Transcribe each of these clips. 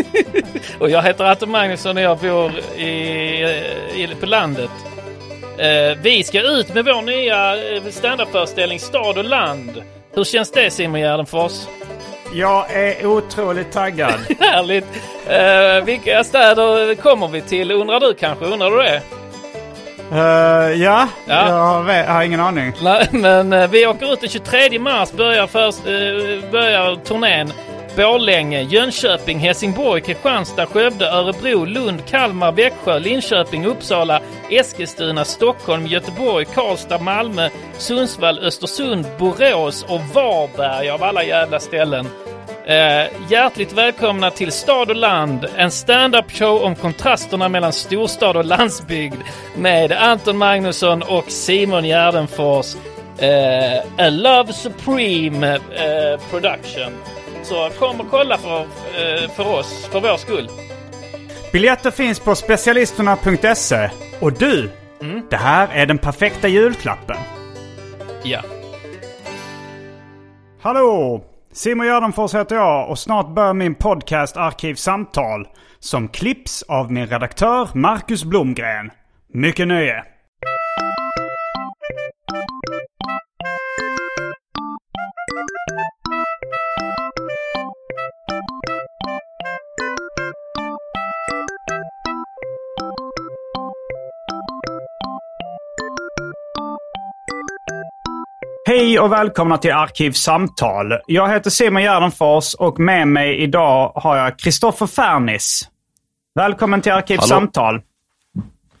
Och jag heter Anton Magnusson och jag bor i, i, på landet. Eh, vi ska ut med vår nya eh, standupföreställning Stad och land. Hur känns det Simon Gärdenfors? Jag är otroligt taggad. Härligt! Eh, vilka städer kommer vi till undrar du kanske? Undrar du det? Eh, ja, Ja. Jag, vet, jag har ingen aning. Nej, men eh, vi åker ut den 23 mars, börjar, först, eh, börjar turnén. Borlänge, Jönköping, Helsingborg, Kristianstad, Skövde, Örebro, Lund, Kalmar, Växjö, Linköping, Uppsala, Eskilstuna, Stockholm, Göteborg, Karlstad, Malmö, Sundsvall, Östersund, Borås och Varberg av alla jävla ställen. Eh, hjärtligt välkomna till Stad och land, en stand-up show om kontrasterna mellan storstad och landsbygd med Anton Magnusson och Simon Gärdenfors. Eh, A Love Supreme eh, Production. Så kom och kolla för, eh, för oss, för vår skull. Biljetter finns på specialisterna.se. Och du, Mm. det här är den perfekta julklappen. Ja. Hallå! Simon Gärdenfors heter jag och snart börjar min podcast Arkivsamtal. Som klipps av min redaktör Marcus Blomgren. Mycket nöje! Hej och välkomna till Arkivsamtal. Jag heter Simon Gärdenfors och med mig idag har jag Kristoffer Fernis. Välkommen till Arkivsamtal.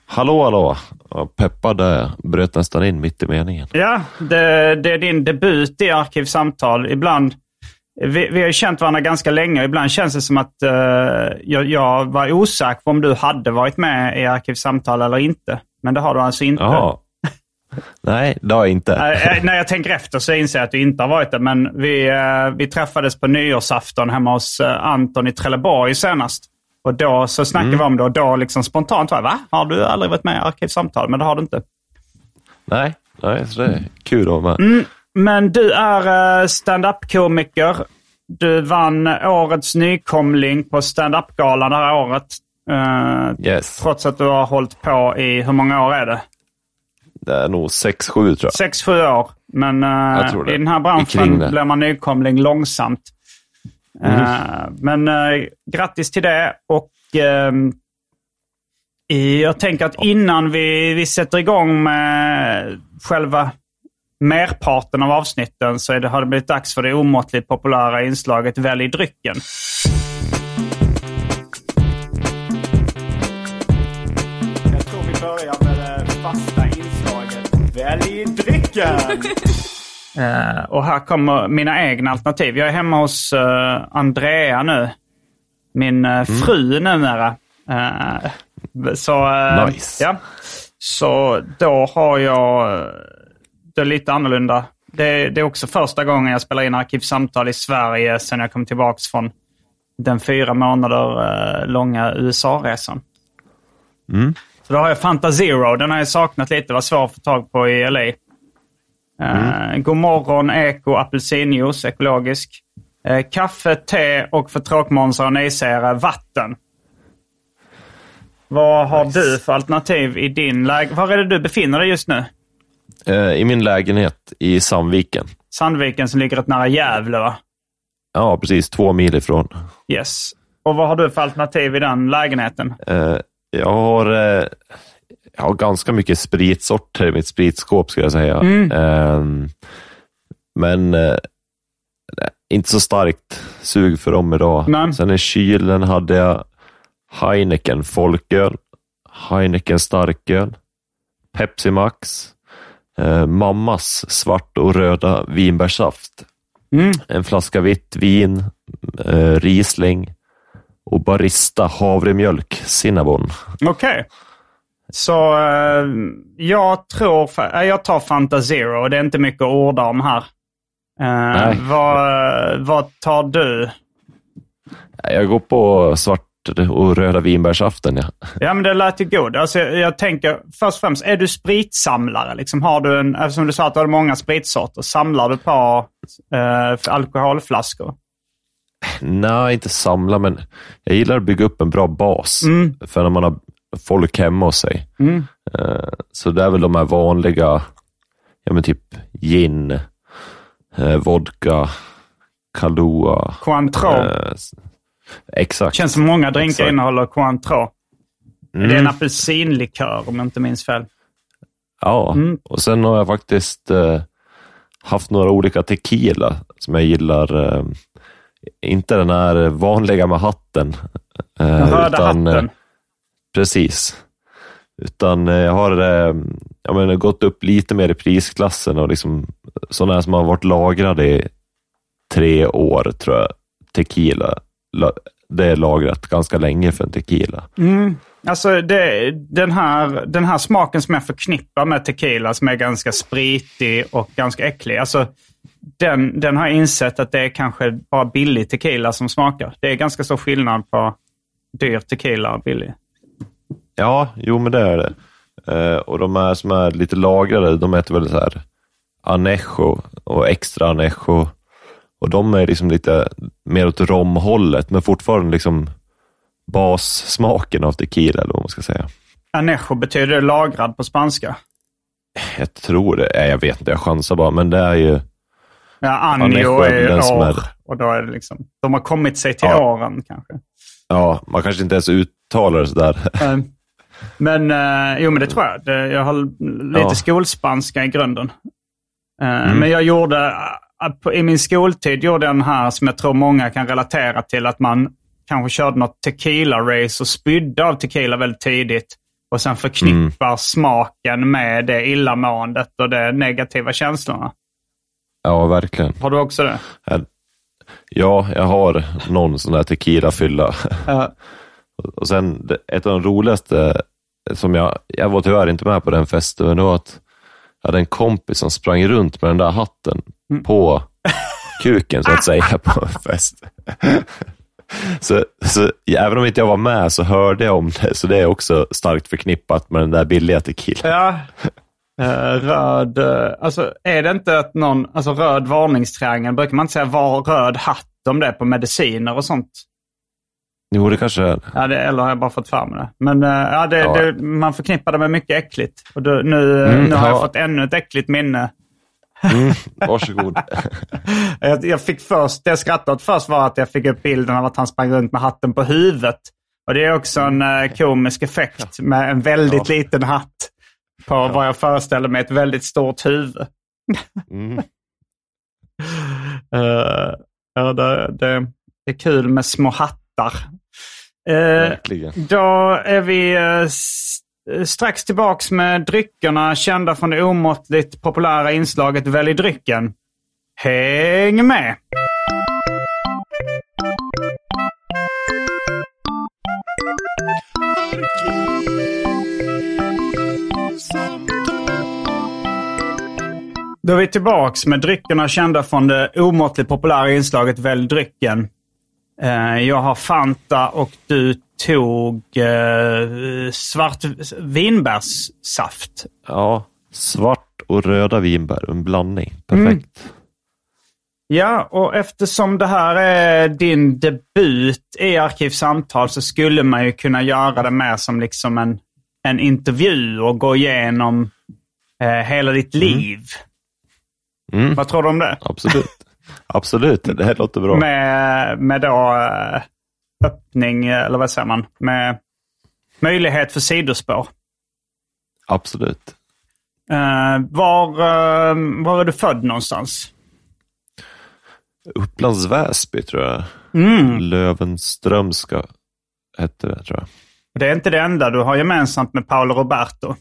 Hallå, hallå. Ja, peppad där. Bröt nästan in mitt i meningen. Ja, det, det är din debut i Arkivsamtal. Ibland, vi, vi har ju känt varandra ganska länge och ibland känns det som att eh, jag, jag var osäker på om du hade varit med i Arkivsamtal eller inte. Men det har du alltså inte. Jaha. Nej, det har jag inte. Eh, när jag tänker efter så inser jag att du inte har varit det. Men vi, eh, vi träffades på nyårsafton hemma hos eh, Anton i Trelleborg senast. Och då så snackade vi om det och då liksom spontant var va? Har du aldrig varit med i Arkivsamtal? Men det har du inte. Nej, nej, så det är kul att vara med. Mm. Men du är stand-up-komiker. Du vann årets nykomling på stand-up-galan det här året. Yes. Trots att du har hållit på i, hur många år är det? Det är nog 6-7 tror jag. Sex, sju år. Men eh, det. i den här branschen blir man nykomling långsamt. Mm. Eh, men eh, grattis till det. Och i, jag tänker att innan vi, vi sätter igång med själva merparten av avsnitten så är det, har det blivit dags för det omåttligt populära inslaget Välj drycken. Jag tror vi börjar med det fasta Välj drycken! Eh, och här kommer mina egna alternativ. Jag är hemma hos eh, Andrea nu. Min uh, fru numera. Eh, så, Nice. Ja. Så då har jag det är lite annorlunda. Det, det är också första gången jag spelar in Arkivsamtal i Sverige sen jag kom tillbaka från den fyra månader långa USA-resan. Så då har jag Fanta Zero. Den har jag saknat lite. var svår att få tag på i LA. Uh, God morgon, eko, apelsinjuice, ekologisk. Eh, kaffe, te och för tråkmånsar och nejsägare vatten. Vad har du för alternativ i din lägenhet? Var är det du befinner dig just nu? Eh, I min lägenhet i Sandviken. Sandviken som ligger rätt nära Gävle va? Ja, precis. Två mil ifrån. Yes. Och vad har du för alternativ i den lägenheten? Jag, har, eh, jag har ganska mycket spritsorter i mitt spritskåp, skulle jag säga. Eh, men eh, inte så starkt sug för dem idag. Nej. Sen i kylen hade jag Heineken folköl, Heineken starköl, Pepsi Max, eh, mammas svart och röda vinbärssaft, Mm. en flaska vitt vin, eh, Riesling och Barista havremjölk Cinnabon. Okej. Så eh, jag tror... eh, Jag tar Fanta Zero. Det är inte mycket att orda om här. Eh, Nej. vad, vad tar du? Jag går på svart och röda vinbärssaften. Ja. Ja, men det lät ju god. Alltså, jag, jag tänker, först och främst, är du spritsamlare? Liksom, har du en, eftersom du sa att du har många spritsorter, samlar du på eh, alkoholflaskor? Nej, inte samla, men jag gillar att bygga upp en bra bas för när man har folk hemma hos sig. Mm. Eh, Så det är väl de här vanliga, ja men typ gin, eh, vodka, Kahlua. Cointreau. eh, Exakt. Känns som många drinkar Exakt. innehåller Cointreau. Det är Mm. en apelsinlikör om jag inte minns fel. Ja, Mm. och sen har jag faktiskt eh, haft några olika tequila som jag gillar. Eh, inte den här vanliga med hatten. Eh, Den röda utan, eh, hatten. Precis. Utan eh, jag har eh, jag menar, gått upp lite mer i prisklassen och liksom sådana här som har varit lagrade i tre år, tror jag. Tequila. La- Det är lagrat ganska länge för en tequila. Mm. Alltså det, den, här, den här smaken som jag förknippar med tequila som är ganska spritig och ganska äcklig. Alltså, den, den har jag insett att det är kanske bara billig tequila som smakar. Det är ganska stor skillnad på dyr tequila och billig. Ja, jo men det är det. Eh, och de här som är lite lagrade, de heter väl så här anejo och extra anejo. Och de är liksom lite mer åt romhållet, men fortfarande liksom bassmaken av tequila, eller vad man ska säga. Anejo betyder lagrad på spanska. Jag tror det. Jag vet inte, jag chansar bara, men det är ju... Ja, Anjo är är år. Och då är det liksom, de har kommit sig till Ja. åren kanske. Ja, man kanske inte ens uttalar det sådär. Men, eh, jo men det tror jag. Jag har lite Ja. skolspanska i grunden. Eh, Men jag gjorde, eh, i min skoltid gjorde jag den här som jag tror många kan relatera till. Att man kanske körde något tequila-race och spydde av tequila väldigt tidigt. Och sen förknippar smaken med det illamåendet och de negativa känslorna. Ja, verkligen. Har du också det? Ja, jag har någon sån där tequila-fylla. Ja. Och sen, ett av de roligaste, som jag, jag var tyvärr inte med på den festen, men det var att jag hade en kompis som sprang runt med den där hatten på kuken, så att säga, på en fest. Så, så även om inte jag var med så hörde jag om det, så det är också starkt förknippat med den där billiga tequila. Ja. Eh, röd, eh, alltså är det inte att någon, alltså röd varningstriangel, brukar man inte säga var röd hatt om det på mediciner och sånt? Jo, det kanske är. Ja, det, eller har jag bara fått fram det? Men eh, ja, det, Ja. Det, man förknippar det med mycket äckligt. Och då, nu, Mm, nu har jag ja. fått ännu ett äckligt minne. Mm, varsågod. Jag, jag fick först, det jag skrattade åt först var att jag fick upp bilden av att han sprang runt med hatten på huvudet. Och det är också en komisk effekt med en väldigt Ja. liten hatt på vad jag föreställer mig ett väldigt stort huvud. Mm. Eh, ja, det, det är kul med små hattar. Verkligen. då är vi s- strax tillbaks med dryckerna kända från det omåttligt populära inslaget Välj drycken. Häng med! Då är vi tillbaks med dryckerna kända från det omåttligt populära inslaget Välj drycken. Eh, Jag har Fanta och du tog eh, svart vinbärssaft. Ja, svart och röda vinbär, en blandning. Perfekt. Ja, och eftersom det här är din debut i Arkivsamtal så skulle man ju kunna göra det mer som liksom en, en intervju och gå igenom eh, hela ditt liv. Mm. Vad tror du om det? Absolut. Absolut, det här låter bra. Med, med då eh, öppning, eller vad säger man? Med möjlighet för sidospår. Absolut. Eh, var, eh, var är du född någonstans? Upplands Väsby tror jag. Mm. Lövenströmska hette det tror jag. Det är inte det enda du har gemensamt med Paolo Roberto.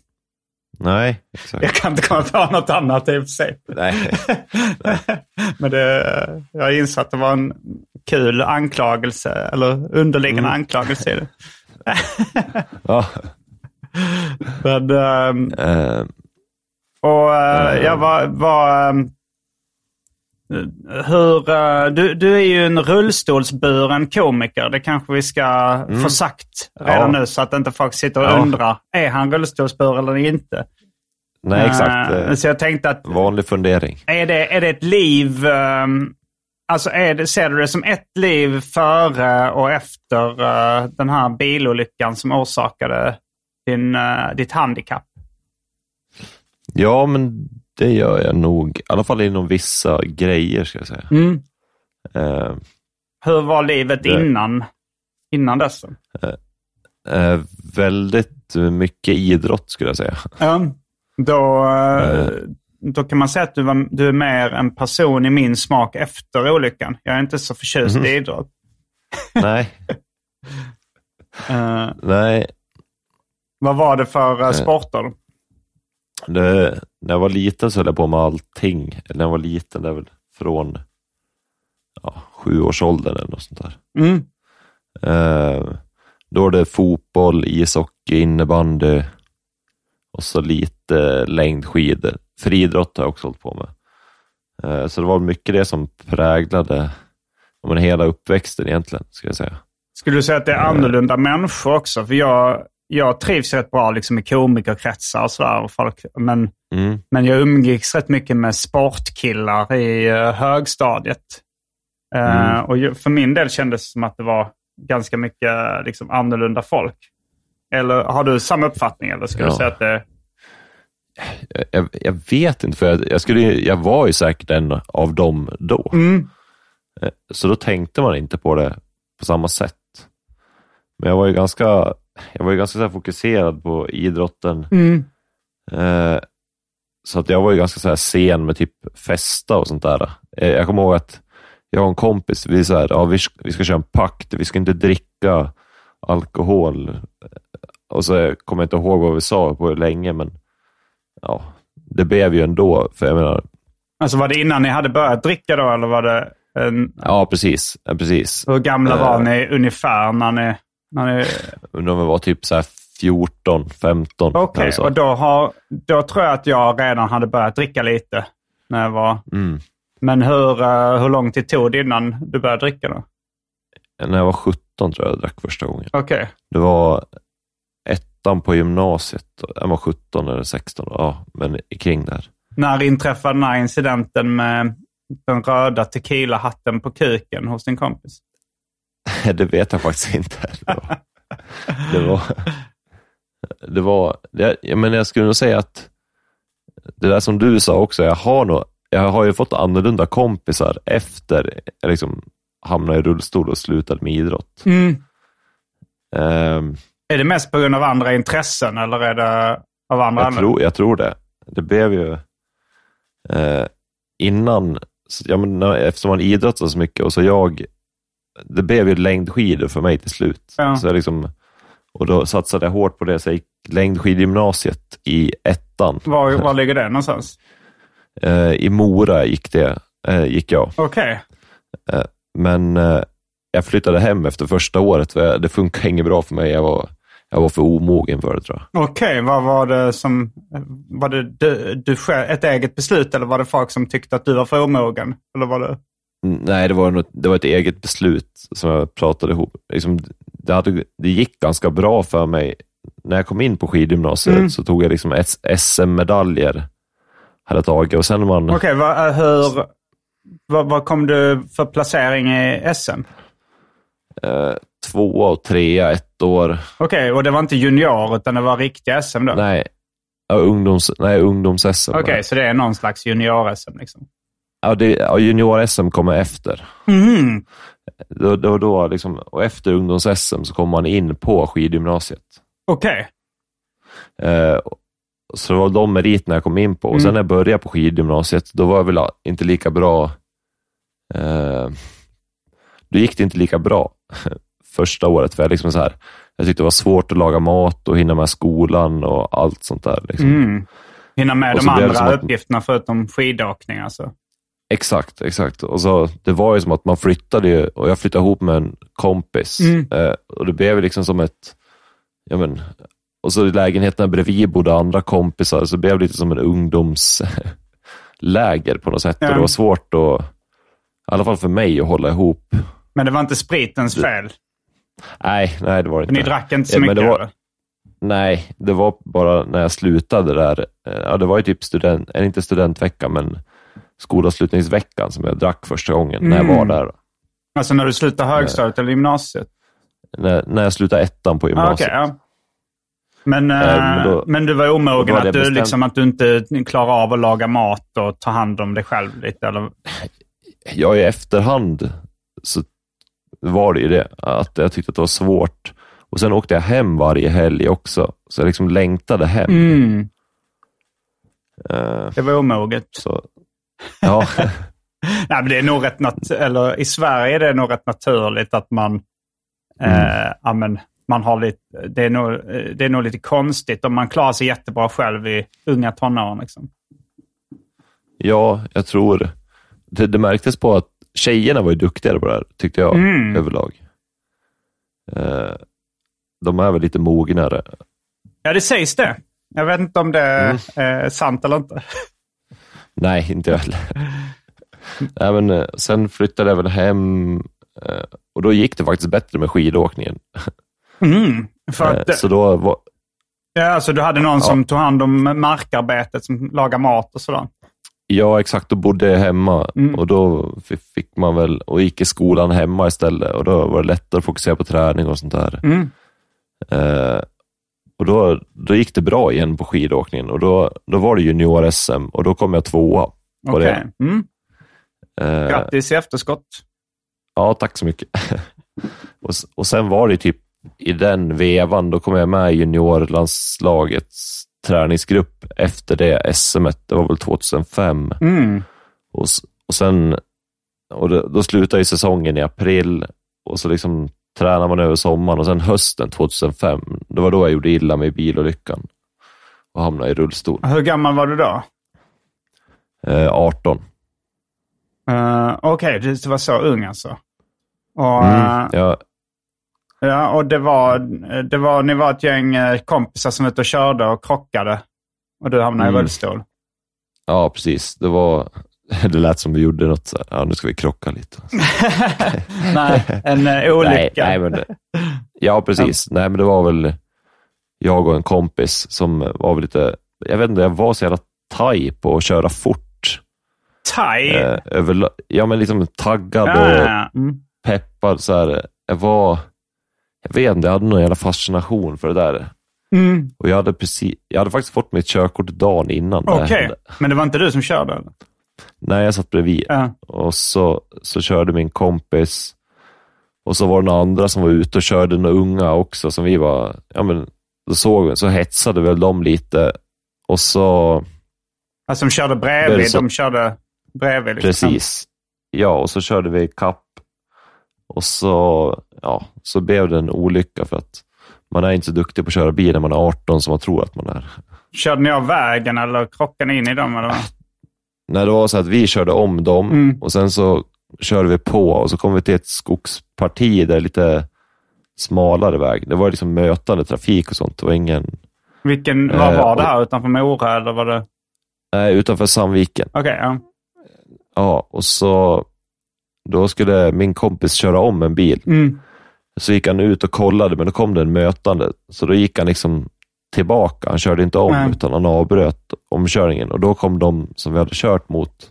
Nej, exakt. Jag kan inte komma på något annat i och för sig. Nej. Men det, jag inser att det var en kul anklagelse, eller underliggande Mm. anklagelse i det. Ja. Men, ehm, Eh, och eh, jag var... var ehm, hur, du, du är ju en rullstolsburen komiker. Det kanske vi ska få sagt redan Mm. Ja. nu så att inte folk sitter och Ja. undrar. Är han rullstolsburen eller inte? nej, exakt. Eh, så jag tänkte att vanlig fundering. Är det, är det ett liv, ehm, alltså är det, ser du det som ett liv före och efter eh, den här bilolyckan som orsakade din, eh, ditt handikapp? Ja, men det gör jag nog. I alla fall inom vissa grejer, ska jag säga. Mm. Eh, Hur var livet Det- innan, innan dess? eh, väldigt mycket idrott, skulle jag säga. Ja. Då, eh, Eh. då kan man säga att du, var, du är mer en person i min smak efter olyckan. Jag är inte så förtjust Mhm. i idrott. nej, Eh, nej. vad var det för sporter? Det, när jag var liten så höll jag på med allting. Eller när jag var liten, det är väl från ja, sjuårsåldern eller något sånt där. Mm. Eh, då är det fotboll, ishockey, innebandy och så lite längdskidor. Friidrott har jag också hållit på med. Eh, så det var mycket det som präglade men hela uppväxten egentligen, ska jag säga. Skulle du säga att det är annorlunda människor också? För jag, jag trivs rätt bra liksom i komikerkretsar och sådär. och Folk, men, Mm. men jag umgicks rätt mycket med sportkillar i uh, högstadiet. Eh, Mm. och ju- för min del kändes det som att det var ganska mycket liksom, annorlunda folk. Eller har du samma uppfattning? Eller skulle du Ja. säga att det... Jag, jag, jag vet inte, för jag, jag, skulle, jag var ju säkert en av dem då. Mm. Eh, Så då tänkte man inte på det på samma sätt. Men jag var ju ganska, jag var ju ganska så här fokuserad på idrotten. Mm. Eh, så att jag var ju ganska så här sen med typ festa och sånt där. Eh, jag kommer ihåg att jag och en kompis, vi, så här, ja, vi, ska- vi ska köra en pakt, vi ska inte dricka alkohol. Eh, Och så kommer jag inte ihåg vad vi sa på hur länge, men ja, det blev ju ändå. För jag menar, Alltså var det innan ni hade börjat dricka då? Eller var det en... ja precis, ja, precis. Hur gamla var Eh. ni ungefär när ni... När ni... Undrar om jag var typ så här 14, 15. Okej, så. och då, har, då tror jag att jag redan hade börjat dricka lite. När jag var... Mm. Men hur, eh, hur lång tid tog det innan du började dricka då? När jag var 17 tror jag jag drack första gången. Okej. Det var ettan på gymnasiet. Jag var 17 eller 16, ja, men kring där. När inträffade den här incidenten med den röda tequila-hatten på kuken hos din kompis? Det vet jag faktiskt inte. Det var, det var, det var det, jag, men jag skulle nog säga att det där som du sa också, jag har, nog, jag har ju fått annorlunda kompisar efter jag liksom hamnade i rullstol och slutade med idrott. Mm. Ehm, Är det mest på grund av andra intressen eller är det av andra Jag tror, jag tror det. Det blev ju eh, innan, ja, men, eftersom man idrottar så mycket och så jag, det blev ju längdskidor för mig till slut. Ja. Så jag liksom, och då satsade jag hårt på det, så jag gick längdskidgymnasiet i ettan. Var, var ligger det någonstans? Eh, I Mora gick, det, eh, gick jag. Okej. Men eh, jag flyttade hem efter första året, för det funkade inget bra för mig. Jag var, jag var för omogen för det tror jag. Okej, vad var det som... Var det du, du själv, ett eget beslut eller var det folk som tyckte att du var för omogen? Eller var det... Mm, Nej, det var, något, det var ett eget beslut som jag pratade ihop. Liksom, det, hade, det gick ganska bra för mig. När jag kom in på skidgymnasiet Mm. så tog jag liksom SM-medaljer. Hade jag tagit och sen man... Okej, vad- hur... vad, vad kom du för placering i SM? Eh, tvåa och trea ett år. Okej, och det var inte junior utan det var riktiga SM då? Nej, ja, ungdoms, nej ungdoms-SM. Okej, så det är någon slags junior-SM liksom? Ja, det, ja, junior-SM kommer efter. Mm. Det var då liksom, och efter ungdoms-SM så kommer man in på skidgymnasiet. Okej. Eh, så det var de meriterna jag kom in på. Och Mm. sen när jag började på skidgymnasiet, då var jag väl inte lika bra. Eh, då gick det inte lika bra första året. För jag, liksom så här, jag tyckte det var svårt att laga mat och hinna med skolan och allt sånt där. Liksom. Mm. Hinna med de andra att- uppgifterna förutom skidåkning alltså? Exakt, exakt. Och så, det var ju som att man flyttade ju, och jag flyttade ihop med en kompis. Mm. Eh, och det blev liksom som ett, ja men, och så i lägenheterna bredvid bodde andra kompisar, så det blev lite som en ungdomsläger på något sätt. Ja. Och det var svårt att, i alla fall för mig, att hålla ihop. Men det var inte spritens fel? Nej, nej det var det inte. ni drack inte så Eh, men mycket? det var-? Nej, det var bara när jag slutade där. eh, Ja, det var ju typ student, inte studentveckan, men skolavslutningsveckan som jag drack första gången när jag Mm. var där. Alltså när du slutade högstadiet eller gymnasiet? När, när jag slutade ettan på Ah, gymnasiet. okej, ja. Men, eh, men då- men du var omogen att du, liksom, att du inte klarar av att laga mat och ta hand om dig själv lite? Eller? Ja, i efterhand så var det ju det, att jag tyckte att det var svårt. Och sen åkte jag hem varje helg också, så jag liksom längtade hem. Mm, Eh, det var omoget. så, ja, Nej, men det är nog rätt nat- eller I Sverige är det nog rätt naturligt att man, Mm. eh, ja, men, man har lite, det, är nog, eh, det är nog lite konstigt om man klarar sig jättebra själv i unga tonåren. Liksom. ja, jag tror det. Det märktes på att tjejerna var ju duktigare på det här, tyckte jag Mm. överlag. Eh, de är väl lite mognare. Ja, det sägs det. Jag vet inte om det Mm. är sant eller inte. Nej, inte jag heller. Nej, men, eh, sen flyttade jag väl hem eh, och då gick det faktiskt bättre med skidåkningen. Mm. Eh, att, Så då var, ja, alltså, du hade någon som tog hand om markarbetet, som lagar mat och sådär. Ja, exakt. Då bodde jag hemma Mm. och då fi- fick man väl, och gick i skolan hemma istället och då var det lättare att fokusera på träning och sånt där. Mm. Och då, då gick det bra igen på skidåkningen och då, då var det junior-SM och då kom jag tvåa på Okej. Mm. det. Eh, Grattis i efterskott. ja, tack så mycket. och, och sen var det typ i den vevan, då kom jag med i juniorlandslagets träningsgrupp efter det SMet. Det var väl 2005. Mm. Och, och sen, och då, då slutade ju säsongen i april och så liksom tränar man över sommaren och sen hösten 2005, det var då jag gjorde illa mig i bilolyckan och hamnade i rullstol. Hur gammal var du då? Eh, 18. Uh, Okej, du var så ung alltså. Och, Mm. eh, Ja, ja, och det var, det var, ni var ett gäng eh, kompisar som var ute och körde och krockade. Och du hamnade i Mm. rullstol. ja, precis. Det var, det lät som vi gjorde något så här, ja nu ska vi krocka lite. Nej, en olycka. Nej, nej, men det, ja, precis. Nej, men det var väl jag och en kompis som var lite, jag vet inte, jag var så jävla taj på att köra fort. Thai? Eh, över, ja, men liksom taggad och ja. Mm. peppad. Så här. Jag var, jag vet inte, jag hade någon jävla fascination för det där. Mm. Och jag hade, precis, jag hade faktiskt fått mitt körkort dagen innan det här Okej, hände. men det var inte du som körde? Eller? Nej, jag satt bredvid. Ja. Och så, så körde min kompis. Och så var det några andra som var ute och körde, några unga också, som vi var, ja men, då såg så hetsade väl de lite. Och så, Alltså de körde bredvid. så- De körde bredvid. Liksom. precis. Ja, och så körde vi kapp. Och så, ja, så blev det en olycka för att man är inte så duktig på att köra bil när man är 18 som man tror att man är. Körde ni av vägen eller krockade ni in i dem? Eller? När det var så att vi körde om dem Mm. och sen så körde vi på och så kom vi till ett skogsparti där lite smalare väg. Det var liksom mötande trafik och sånt. Det var ingen, Vilken, vad Eh, var det och- här? Utanför Mora eller var det? nej, utanför Sandviken. Okej, ja. Ja, och så då skulle min kompis köra om en bil. Mm. Så gick han ut och kollade, men då kom det en mötande. Så då gick han liksom tillbaka. Han körde inte om, Nej. utan han avbröt omkörningen. Och då kom de som vi hade kört mot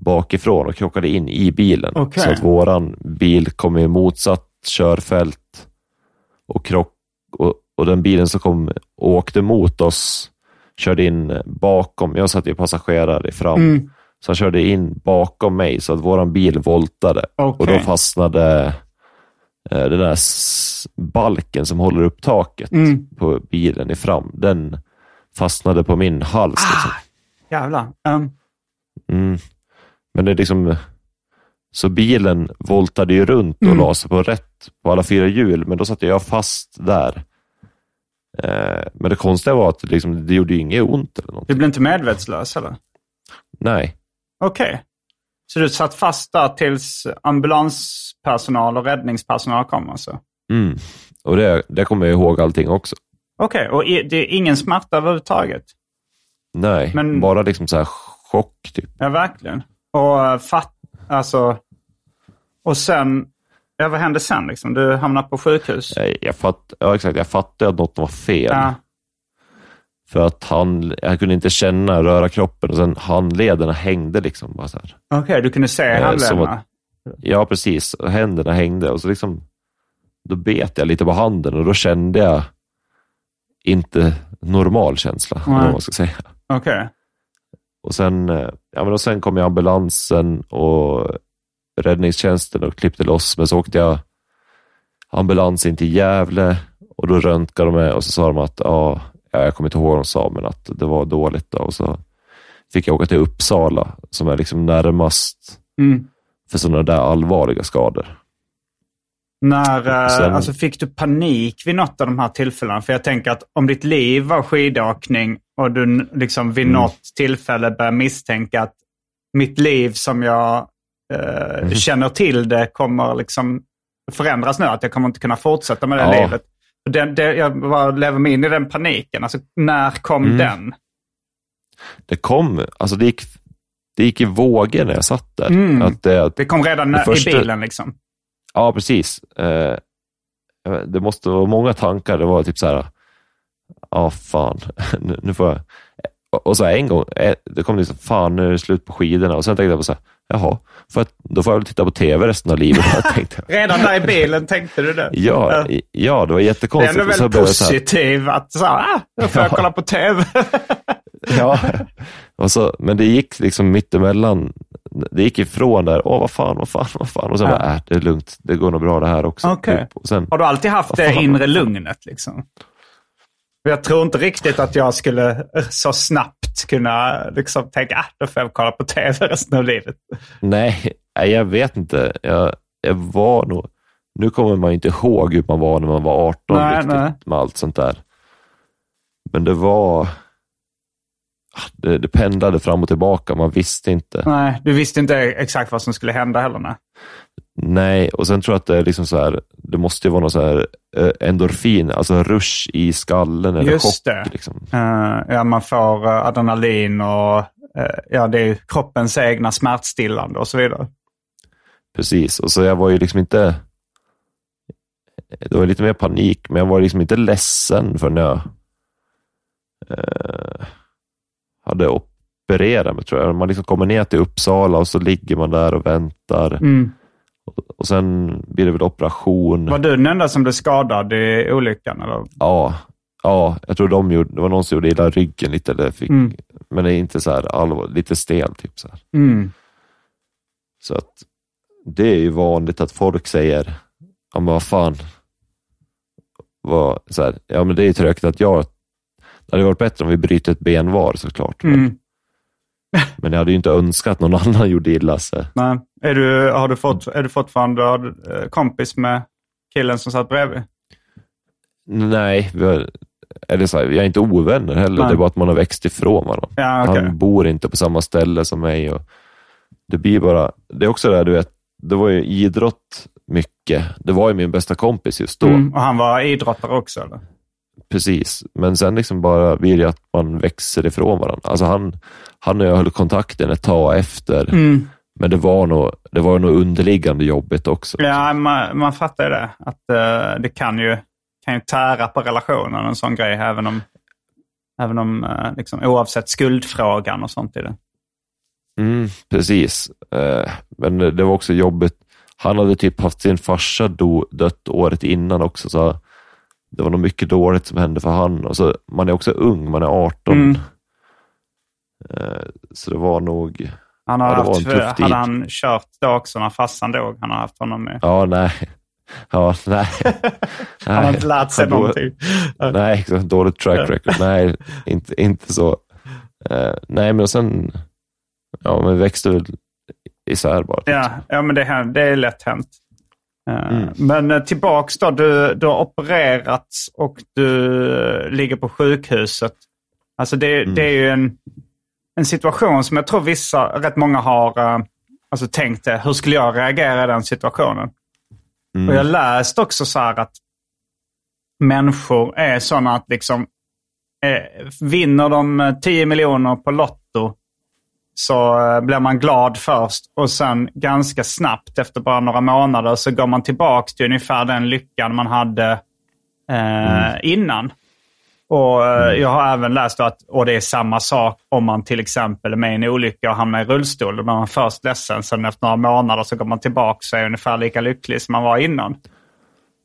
bakifrån och krockade in i bilen. Okej. Så att våran bil kom i motsatt körfält och, krock, och, och den bilen som kom och åkte mot oss körde in bakom. Jag satt ju passagerare fram. Mm. Så han körde in bakom mig så att våran bil voltade. Okej. Och då fastnade eh, den där balken som håller upp taket Mm. på bilen i fram. Den fastnade på min hals. Liksom. Jävlar. Um, Mm. Men det är liksom... Så bilen voltade ju runt och Mm. la sig på rätt på alla fyra hjul, men då satt jag fast där. Eh, men det konstiga var att liksom, det gjorde inget ont eller du blev inte medvetslös eller? Nej. Okej. Så du satt fast där tills ambulanspersonal och räddningspersonal kom alltså? Mm. Och det, det kommer jag ihåg allting också. Okej, och i, det är ingen smärta överhuvudtaget? Nej, Men- bara liksom så här chock typ. Ja, verkligen. Och eh, fatt, alltså... Och sen, ja vad hände sen liksom? Du hamnade på sjukhus? Jag, jag, fatt, ja, exakt, jag fattade att något var fel. Ja. För att han, jag kunde inte känna, röra kroppen och sen handlederna hängde liksom bara så här. Okej, du kunde se Eh, handlederna? att- Ja, precis. Händerna hängde och så liksom, då bet jag lite på handen och då kände jag inte normal känsla, Nej. vad man ska säga. Okej. Och sen, eh, ja, men och sen kom ambulansen och räddningstjänsten och klippte loss, men så åkte jag ambulans in till Gävle och då röntgade de mig och så sa de att, ja, ja, jag kommer inte ihåg vad de sa, men att det var dåligt. Då. Och så fick jag åka till Uppsala som är liksom närmast Mm. för sådana där allvarliga skador. När, eh, Sen- alltså fick du panik vid något av de här tillfällena? För jag tänker att om ditt liv var skidåkning och du liksom vid Mm. något tillfälle börjar misstänka att mitt liv som jag eh, Mm. känner till det kommer liksom förändras nu. Att jag kommer inte kunna fortsätta med det Ja. livet. Det, det, jag bara lever mig in i den paniken. Alltså, när kom Mm. den? Det kom, alltså det gick, det gick i vågor när jag satt där. Mm. Att det, Det kom redan Det första- i bilen liksom. Ja, precis. Eh, det måste vara många tankar. Det var typ så här, ja fan, nu, nu får jag... Och så en gång, eh, det kom liksom, fan nu är det slut på skidorna. Och sen tänkte jag på så här, jaha, för att, då får jag väl titta på tv resten av livet. Jag tänkte, Redan där i bilen tänkte du det? ja, ja, det var Det är jättekonstigt. ändå väldigt blev jag så här, positiv att så här, ah, då får jag Ja. kolla på tv. Ja, och så, men det gick liksom mittemellan. Det gick ifrån där, åh vad fan, vad fan, vad fan. Och sen Ja. bara, äh, det är lugnt, det går nog bra det här också. Okej. Typ. Sen, Har du alltid haft det inre lugnet liksom? Jag tror inte riktigt att jag skulle så snabbt kunna liksom tänka att ah, då får jag kolla på tv resten av livet. Nej, jag vet inte. Jag, jag var nog... Nu kommer man inte ihåg hur man var när man var 18 Nej, riktigt nej. med allt sånt där. Men det var... ah, Det, det pendlade fram och tillbaka. Man visste inte. Nej, du visste inte exakt vad som skulle hända heller. Nej. Nej, och sen tror jag att det är liksom så här, det måste ju vara någon så här eh, endorfin, alltså rush i skallen eller Just chock. det. Liksom. Eh, ja, man får eh, adrenalin och ja, det är kroppens egna smärtstillande och så vidare. Precis, och så jag var ju liksom inte... Det var lite mer panik, men jag var liksom inte ledsen förrän jag eh, hade opererat mig, tror jag. Man liksom kommer ner till Uppsala och så ligger man där och väntar. Mm. Och sen blir det väl operation. Var du den enda som blev skadad i olyckan? Eller? Ja, ja, jag tror de gjorde, det var någon som gjorde illa ryggen lite, eller fick, Mm. men det är inte så här allvar, lite stel. Typ så. Mm. Så att det är ju vanligt att folk säger, ja men vad fan, vad, så här, ja men det är ju tråkigt att jag, det hade varit bättre om vi bryter ett ben var såklart. Mm. men jag hade ju inte önskat någon annan gjorde illa sig. Nej. Är, du, har du fått, är du fortfarande har eh, kompis med killen som satt bredvid? Nej, har, eller så här, vi är inte ovänner heller, Nej. det är bara att man har växt ifrån varandra. Ja, okej. Han bor inte på samma ställe som mig. Och det blir bara, det är också det här, du vet, det var ju idrott mycket. Det var ju min bästa kompis just då. Mm. Och han var idrottare också? Eller? Precis, men sen liksom bara blir det att man växer ifrån varandra. Alltså han, han och jag höll kontakten ett tag efter, Mm. men det var nog, det var nog underliggande jobbigt också. Ja, man, man fattar ju det. Att eh, det kan ju, kan ju tära på relationen, en sån grej, även om, även om eh, liksom, oavsett skuldfrågan och sånt i det. Mm, precis. Eh, men det var också jobbigt. Han hade typ haft sin farsa do, dött året innan också, så det var nog mycket dåligt som hände för han. Och så, man är också ung, man är 18. Mm. Eh, så det var nog... Han har Ja, haft, tuff tid. hade han kört då också när farsan dog? Han har haft honom med. Ja, nej. Ja, nej. Han har inte lärt sig någonting. Nej, dåligt track record. Nej, inte, inte så. Eh, nej, men sen ja, men växte väl isär bara. Ja, ja men det, det är lätt hänt. Eh, Mm. Men eh, tillbaks då, du, du har opererats och du ligger på sjukhuset. Alltså det, Mm. det är ju en, en situation som jag tror vissa, rätt många har eh, alltså tänkt det. Hur skulle jag reagera i den situationen? Mm. Och jag läste också så här att människor är sådana att liksom eh, vinner de eh, 10 miljoner på Lotto så eh, blir man glad först och sen ganska snabbt efter bara några månader så går man tillbaka till ungefär den lyckan man hade eh, innan. Och eh, Jag har även läst att och det är samma sak om man till exempel är med i en olycka och hamnar i rullstol. Då blir man först ledsen, sen efter några månader så går man tillbaka och är ungefär lika lycklig som man var innan.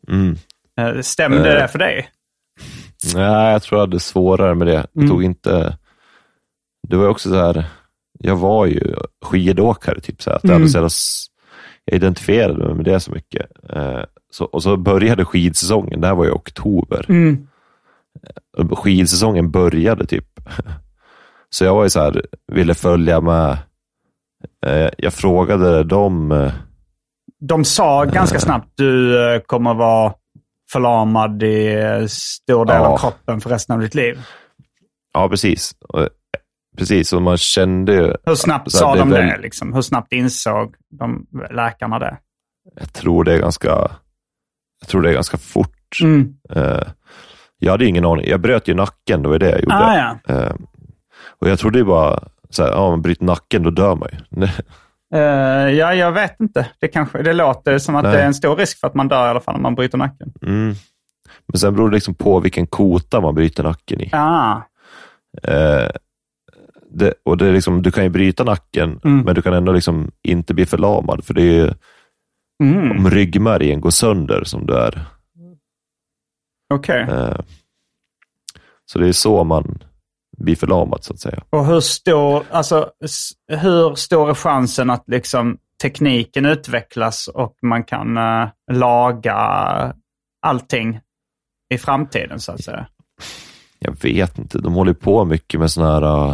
Mm. Eh, Stämde Eh. det för dig? Nej, jag tror jag hade svårare med det. Mm. tog inte... Det var också så här, jag var ju skidåkare, typ så att jag, Mm. hade jag identifierade mig med det så mycket. Eh, så, och så började skidsäsongen, det här var i oktober. Mm. Och Skidsäsongen började typ. Så jag var ju så här, ville följa med. Eh, jag frågade dem, eh, De sa ganska snabbt du eh, kommer vara förlamad i eh, stor del Ja. av kroppen för resten av ditt liv. ja precis. Precis, och man kände ju... Hur snabbt här, sa är de väl- det? Liksom? Hur snabbt insåg de läkarna det? Jag tror det är ganska, jag tror det är ganska fort. Mm. Eh, jag hade ingen aning. Jag bröt ju nacken, det var det jag gjorde. Ah, ja. Eh, och jag trodde ju bara, så här, ja, man bryter nacken, då dör man ju. Eh, ja, jag vet inte. Det, kanske, det låter som att Nej. det är en stor risk för att man dör i alla fall om man bryter nacken. Mm. Men sen beror det liksom på vilken kota man bryter nacken i. Ah. Eh, det, och det är liksom, du kan ju bryta nacken, Mm. men du kan ändå liksom inte bli förlamad. För det är ju Mm. om ryggmärgen går sönder som du är. Okej. Eh, så det är så man blir förlamad så att säga. Och hur stor, alltså, hur stor är chansen att liksom tekniken utvecklas och man kan eh, laga allting i framtiden så att säga? Jag vet inte, de håller på mycket med sådana här uh,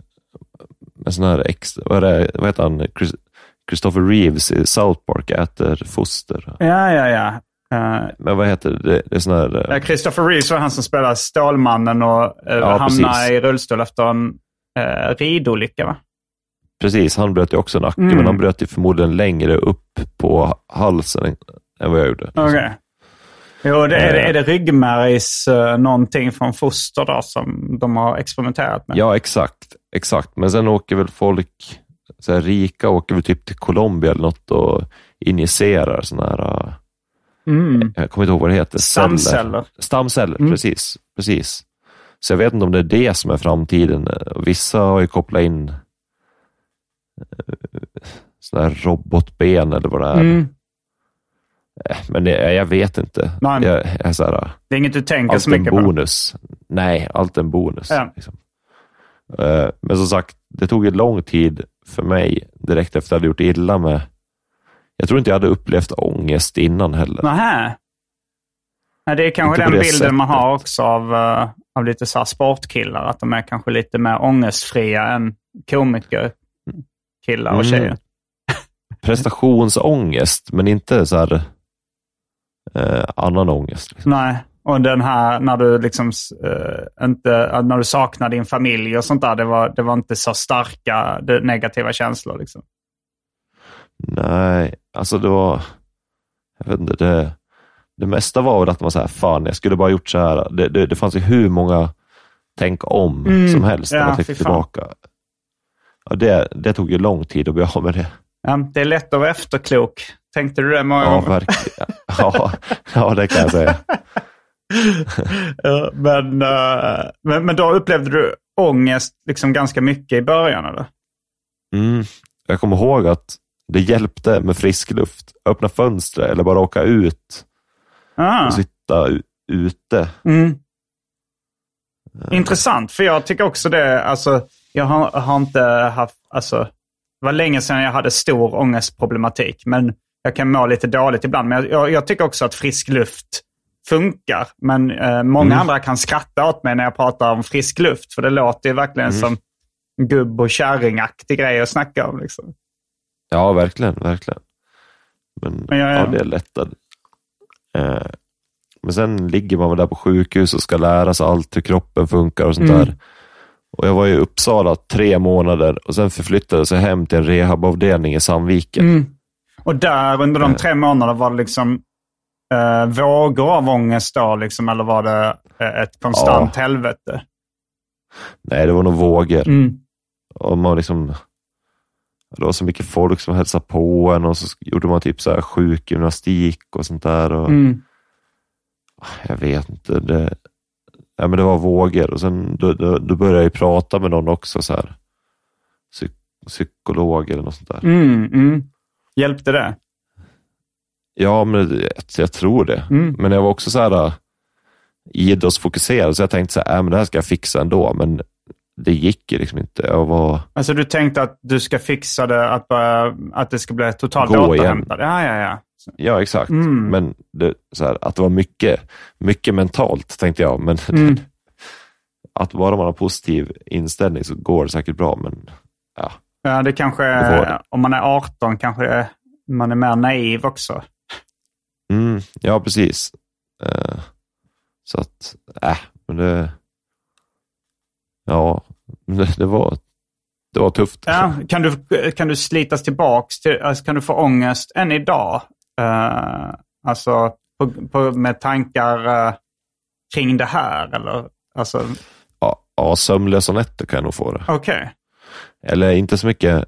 med sån här extra, vad, är det, vad heter han, Chris, Christopher Reeves i South Park äter foster. Ja, ja, ja. Eh, Men vad heter det, det är sån här, eh, Christopher Reeves var han som spelade Stålmannen och uh, Ja, hamnade precis. i rullstol efter en uh, ridolycka, va? precis, han bröt ju också nacken, Mm. men han bröt ju förmodligen längre upp på halsen än, vad jag gjorde. Okej. Jo, det är, det, Eh. är det ryggmärgs uh, någonting från foster då som de har experimenterat med? Ja, exakt. exakt. Men sen åker väl folk, så här, rika åker väl typ till Colombia eller något och injicerar sådana här, äh, Mm. jag kommer inte ihåg vad det heter, celler. Stamceller. Stamceller, Mm. precis. precis. Så jag vet inte om det är det som är framtiden. Vissa har ju kopplat in eh, sådana här robotben eller vad det är. Mm. Eh, Men det, jag vet inte. Nej. Jag, jag så här, Det är inget du tänker så en mycket på? bonus. Nej, allt en bonus. Ja. Liksom. Eh, Men som sagt, det tog ju lång tid för mig direkt efter att jag hade gjort illa med... Jag tror inte jag hade upplevt ångest innan heller. Nähä. Nej, det är kanske på den det bilden man sättet. har också av, eh, av lite så här sportkillar. Att de är kanske lite mer ångestfria än komikerkillar och Mm. tjejer. Prestationsångest, men inte så här eh, annan ångest. Liksom. Nej, och den här när du liksom eh, inte, att när du saknar din familj och sånt där. Det var, det var inte så starka det, negativa känslor. Liksom. Nej, alltså det var... Jag vet inte, det, det mesta var väl att man så här, fan, jag skulle bara gjort så här. Det, det, det fanns ju hur många tänk om Mm, som helst när ja, man fan. tillbaka. Ja, det, det tog ju lång tid att bli av med det. Ja, det är lätt att vara efterklok. Tänkte du det många Ja, gånger? verkligen. Ja, ja, det kan jag säga. Men, eh, men, men då upplevde du ångest liksom ganska mycket i början? Eller? Mm. Jag kommer ihåg att det hjälpte med frisk luft. Öppna fönstret eller bara åka ut Ah. och sitta ute. Mm. Intressant, för jag tycker också det. Alltså, jag har, har inte haft... Alltså, det var länge sedan jag hade stor ångestproblematik, men jag kan må lite dåligt ibland. Men jag, jag, jag tycker också att frisk luft funkar. Men eh, många Mm. andra kan skratta åt mig när jag pratar om frisk luft, för det låter ju verkligen Mm. som gubb och kärringaktig grej att snacka om. Liksom. Ja, verkligen, verkligen. Men, Men jag- ja, det är lättare. Eh, men sen ligger man väl där på sjukhus och ska lära sig allt hur kroppen funkar och sånt Mm. där. Och jag var i Uppsala tre månader och sen förflyttades jag hem till en rehabavdelning i Sandviken. Och där under de tre månaderna var det liksom eh, vågor av ångest då, liksom, eller var det eh, ett konstant helvete? Nej, det var nog vågor. Mm. Och man liksom, det var så mycket folk som hälsade på en och så gjorde man typ så här sjukgymnastik och sånt där. Och, Mm. Jag vet inte. Det, ja, men det var vågor och sen då, då, då började jag prata med någon också. så här psyk, Psykolog eller något sånt där. Mm, mm. Hjälpte det? Ja, men jag tror det. Mm. Men jag var också så här äh, idrottsfokuserad, så jag tänkte så här, äh, men det här ska jag fixa ändå. Men det gick ju liksom inte. Jag var, Alltså du tänkte att du ska fixa det, att, bara, att det ska bli totalt återhämtat? Ja, ja, ja. ja, exakt. Mm. Men det, så här, att det var mycket, mycket mentalt, tänkte jag. Men Mm. att bara man har positiv inställning så går det säkert bra. Men ja, det kanske, om man är 18 kanske är- man är mer naiv också. mm, ja precis. Eh, så att, äh, men det, ja, det, det var, det var tufft. Ja, kan, du, kan du slitas tillbaks? Till, alltså, kan du få ångest än idag? Uh, alltså på, på, med tankar eh, kring det här? Eller? Alltså, Ja, ja, sömnlösa nätter kan jag nog få det. Okej. Eller inte så mycket,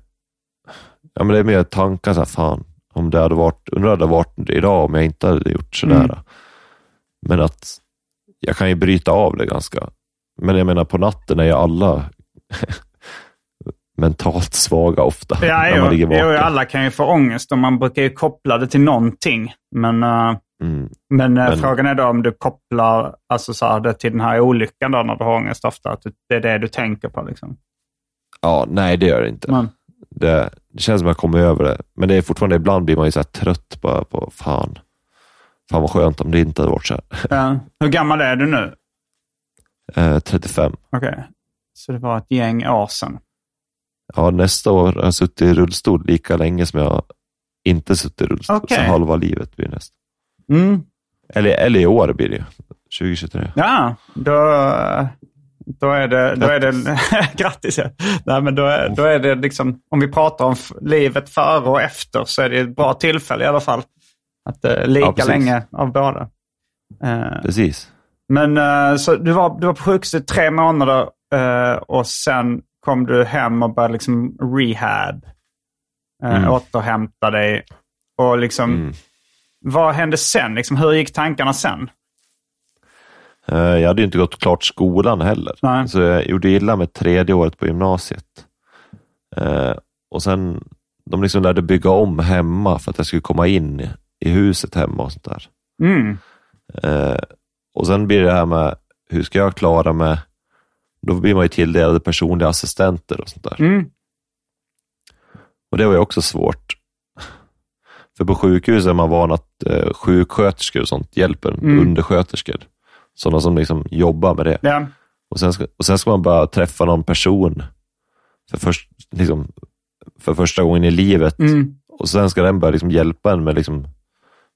ja men det är mer tankar så här, fan, om det hade varit, undrar hade varit idag om jag inte hade gjort sådär. Mm. Men att jag kan ju bryta av det ganska. Men jag menar på natten är ju alla mentalt svaga ofta. Ja, när jo, man ligger jo, vaken. alla kan ju få ångest och man brukar ju koppla det till någonting. Men, eh, Mm. men, eh, Men- frågan är då om du kopplar alltså, så här, det till den här olyckan då, när du har ångest ofta. Att det är det du tänker på. Liksom. Ja, nej det gör det inte. Men, Det, det känns som att jag kommer över det. Men det är fortfarande, ibland blir man ju så trött bara på, fan, fan vad skönt om det inte hade varit så här. eh, hur gammal är du nu? Eh, 35. Okej. Så det var ett gäng år sedan. Ja, nästa år har jag suttit i rullstol lika länge som jag inte suttit i rullstol. Okej. Så halva livet blir nästan. Mm. Eller, eller i år blir det ju. 2023. Ja, då, Då är det, då är det grattis ja. Nej, men då är, då är det liksom, om vi pratar om livet före och efter så är det ett bra tillfälle i alla fall. Att uh, lika ja, länge av båda. Uh, precis. Men uh, så du var, du var på sjukhuset tre månader uh, och sen kom du hem och började liksom rehab. Mm. Återhämta dig. Och liksom, mm. vad hände sen? Liksom, hur gick tankarna sen? Eh, jag hade inte gått klart skolan heller, Nej. så jag gjorde illa med tredje året på gymnasiet. Eh, och sen, de liksom lärde bygga om hemma för att jag skulle komma in i huset hemma och sånt där. Mm. Eh, och sen blir det här med, hur ska jag klara mig? Då blir man ju tilldelad personliga assistenter och sånt där. Mm. Och det var ju också svårt. För på sjukhus är man van att eh, sjuksköterskor och sånt hjälper mm. undersköterskor. Sådana som liksom jobbar med det. Ja. Och, sen ska, och sen ska man bara träffa någon person för, först, liksom, för första gången i livet. Mm. Och sen ska den börja liksom hjälpa en med, liksom,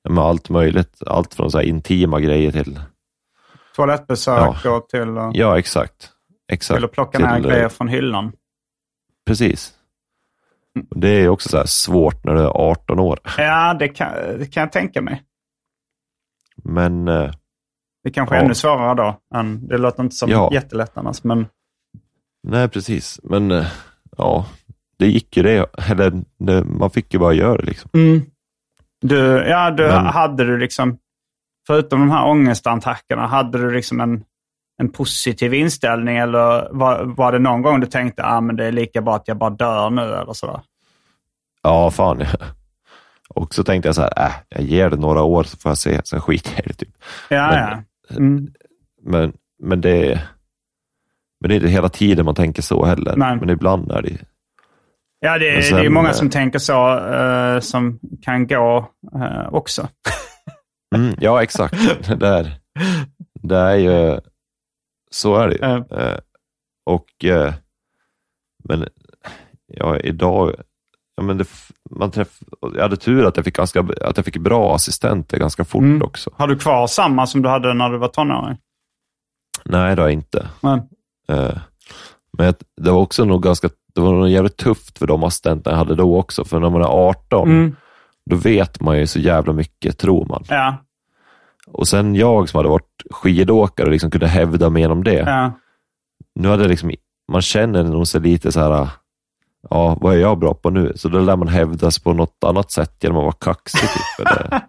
med allt möjligt. Allt från så intima grejer till toalettbesök ja. och till, ja, exakt. exakt. till att plocka ner grejer från hyllan. Precis. Det är också så svårt när du är 18 år. Ja, det kan, det kan jag tänka mig. Men det kanske är ja. ännu svårare då. Än, det låter inte som ja. jättelätt annars. Men... Nej, precis. Men eh, ja, det gick ju det. Eller det, man fick ju bara göra det. Liksom. Mm. Du, ja, du, men... hade du liksom, förutom de här ångestattackerna, hade du liksom en, en positiv inställning? Eller var, var det någon gång du tänkte att ah, det är lika bra att jag bara dör nu? Eller sådär? Ja, fan. Och så tänkte jag så här, äh, jag ger det några år så får jag se, sen skiter jag i det. Typ. Ja, men, ja. Mm. Men, men, det, men det är inte hela tiden man tänker så heller. Nej. Men ibland är det Ja, det, sen, det är många som tänker så, uh, som kan gå uh, också. mm, ja, exakt. Det är, det är ju, så är det uh. uh och, men ja, idag, ja, men det, man träff, jag hade tur att jag fick, ganska, att jag fick bra assistenter ganska fort mm. också. Har du kvar samma som du hade när du var tonåring? Nej, det har jag inte. Mm. Uh, men det var också nog ganska, det var nog jävligt tufft för de assistenter jag hade då också. För när man är 18, mm. då vet man ju så jävla mycket, tror man. Ja. Och sen jag som hade varit skidåkare och liksom kunde hävda mig genom det. Ja. Nu hade liksom, man känner nog sig lite så här, ja, vad är jag bra på nu? Så då lär man hävdas på något annat sätt genom att vara kaxig. Typ, eller,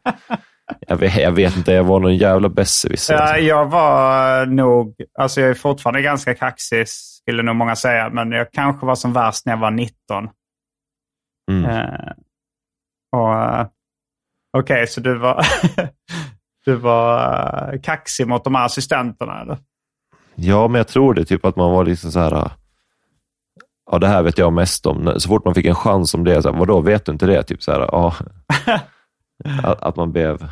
jag, vet, jag vet inte, jag var någon jävla besserwisser. Ja, alltså. jag var nog, alltså jag är fortfarande ganska kaxig skulle nog många säga, men jag kanske var som värst när jag var 19. Mm. Uh, och uh, Okej, okay, så du var, du var uh, kaxig mot de här assistenterna eller? Ja, men jag tror det. Typ att man var liksom så här ja, det här vet jag mest om. Så fort man fick en chans om det, så här, vadå, vet du inte det? Typ så här, ja. att, att, man blev...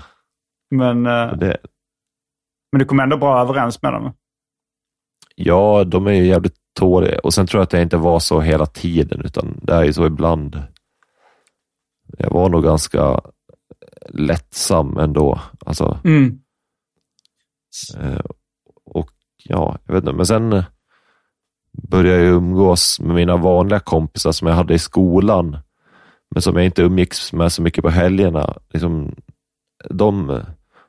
Men, uh, det... men du kom ändå bra överens med dem? Ja, de är ju jävligt tåliga. Och sen tror jag att det inte var så hela tiden, utan det är ju så ibland. Jag var nog ganska lättsam ändå. Alltså, mm. Eh, och ja, jag vet inte, men sen började jag umgås med mina vanliga kompisar som jag hade i skolan, men som jag inte umgicks med så mycket på helgerna. Liksom, de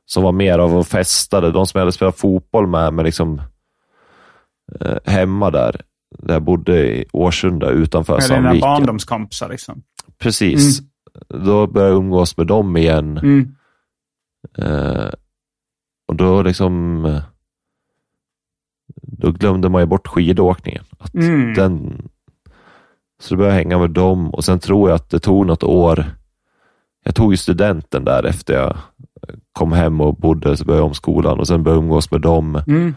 som var mer av och festade, de som jag hade spelat fotboll med, men liksom eh, hemma där, där jag bodde i Årsunda utanför med Sandviken. Med dina barndomskompisar liksom? Precis. Mm. Då började jag umgås med dem igen. Mm. Eh, och då liksom då glömde man ju bort skidåkningen. Att mm. den, så då började hänga med dem och sen tror jag att det tog något år. Jag tog ju studenten där efter jag kom hem och bodde, så började jag om skolan och sen började jag umgås med dem. Mm.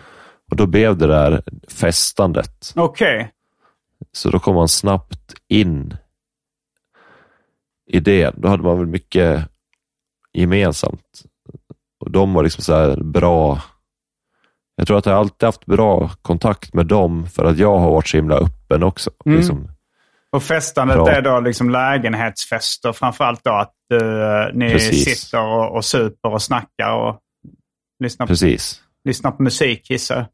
Och då blev det där festandet. Okej. Okay. Så då kom man snabbt in i det. Då hade man väl mycket gemensamt. Och de var liksom så bra jag tror att jag alltid haft bra kontakt med dem för att jag har varit så himla öppen också. Mm. Liksom, och festandet bra. är då liksom lägenhetsfester framförallt då? Att uh, ni Precis. sitter och, och super och snackar och lyssnar på, Precis. lyssnar på musik gissar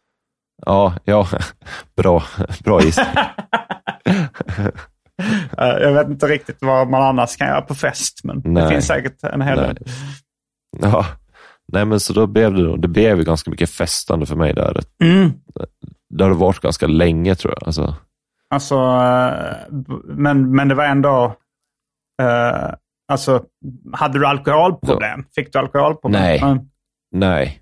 Ja, ja. Bra, bra gissning. Jag vet inte riktigt vad man annars kan göra på fest, men det Nej. finns säkert en hel del. Ja. Nej, men så då blev det, det blev ju ganska mycket festande för mig där. Mm. Det har det varit ganska länge tror jag. Alltså, Alltså, eh, men, men det var ändå... eh, alltså, hade du alkoholproblem? Fick du alkoholproblem? Nej. Mm. nej.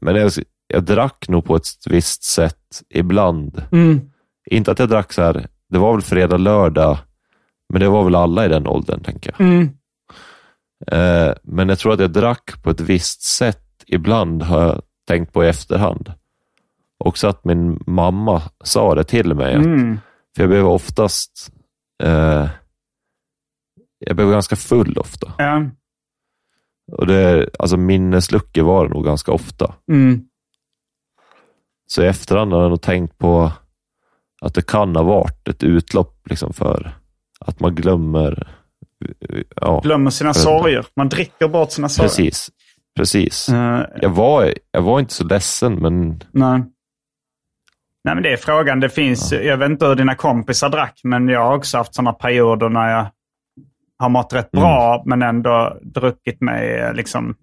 Men jag, jag drack nog på ett visst sätt ibland. Mm. Inte att jag drack så här, det var väl fredag, lördag, men det var väl alla i den åldern, tänker jag. Mm. Eh, men jag tror att jag drack på ett visst sätt ibland, har jag tänkt på i efterhand. Också att min mamma sa det till mig. Att, Mm. För jag blev oftast, eh, jag blev ganska full ofta. Ja. Och det, alltså minnesluckor var det nog ganska ofta. Mm. Så i efterhand har jag nog tänkt på att det kan ha varit ett utlopp liksom för att man glömmer. Ja, Glömmer sina sorger. Man dricker bort sina sorger. precis. Precis. Eh, Jag, var, jag var inte så ledsen, men nej. Nej, men det är frågan. Det finns, Jag vet inte hur dina kompisar drack, men jag har också haft sådana perioder när jag har mått rätt bra, men ändå druckit mig eh, liksom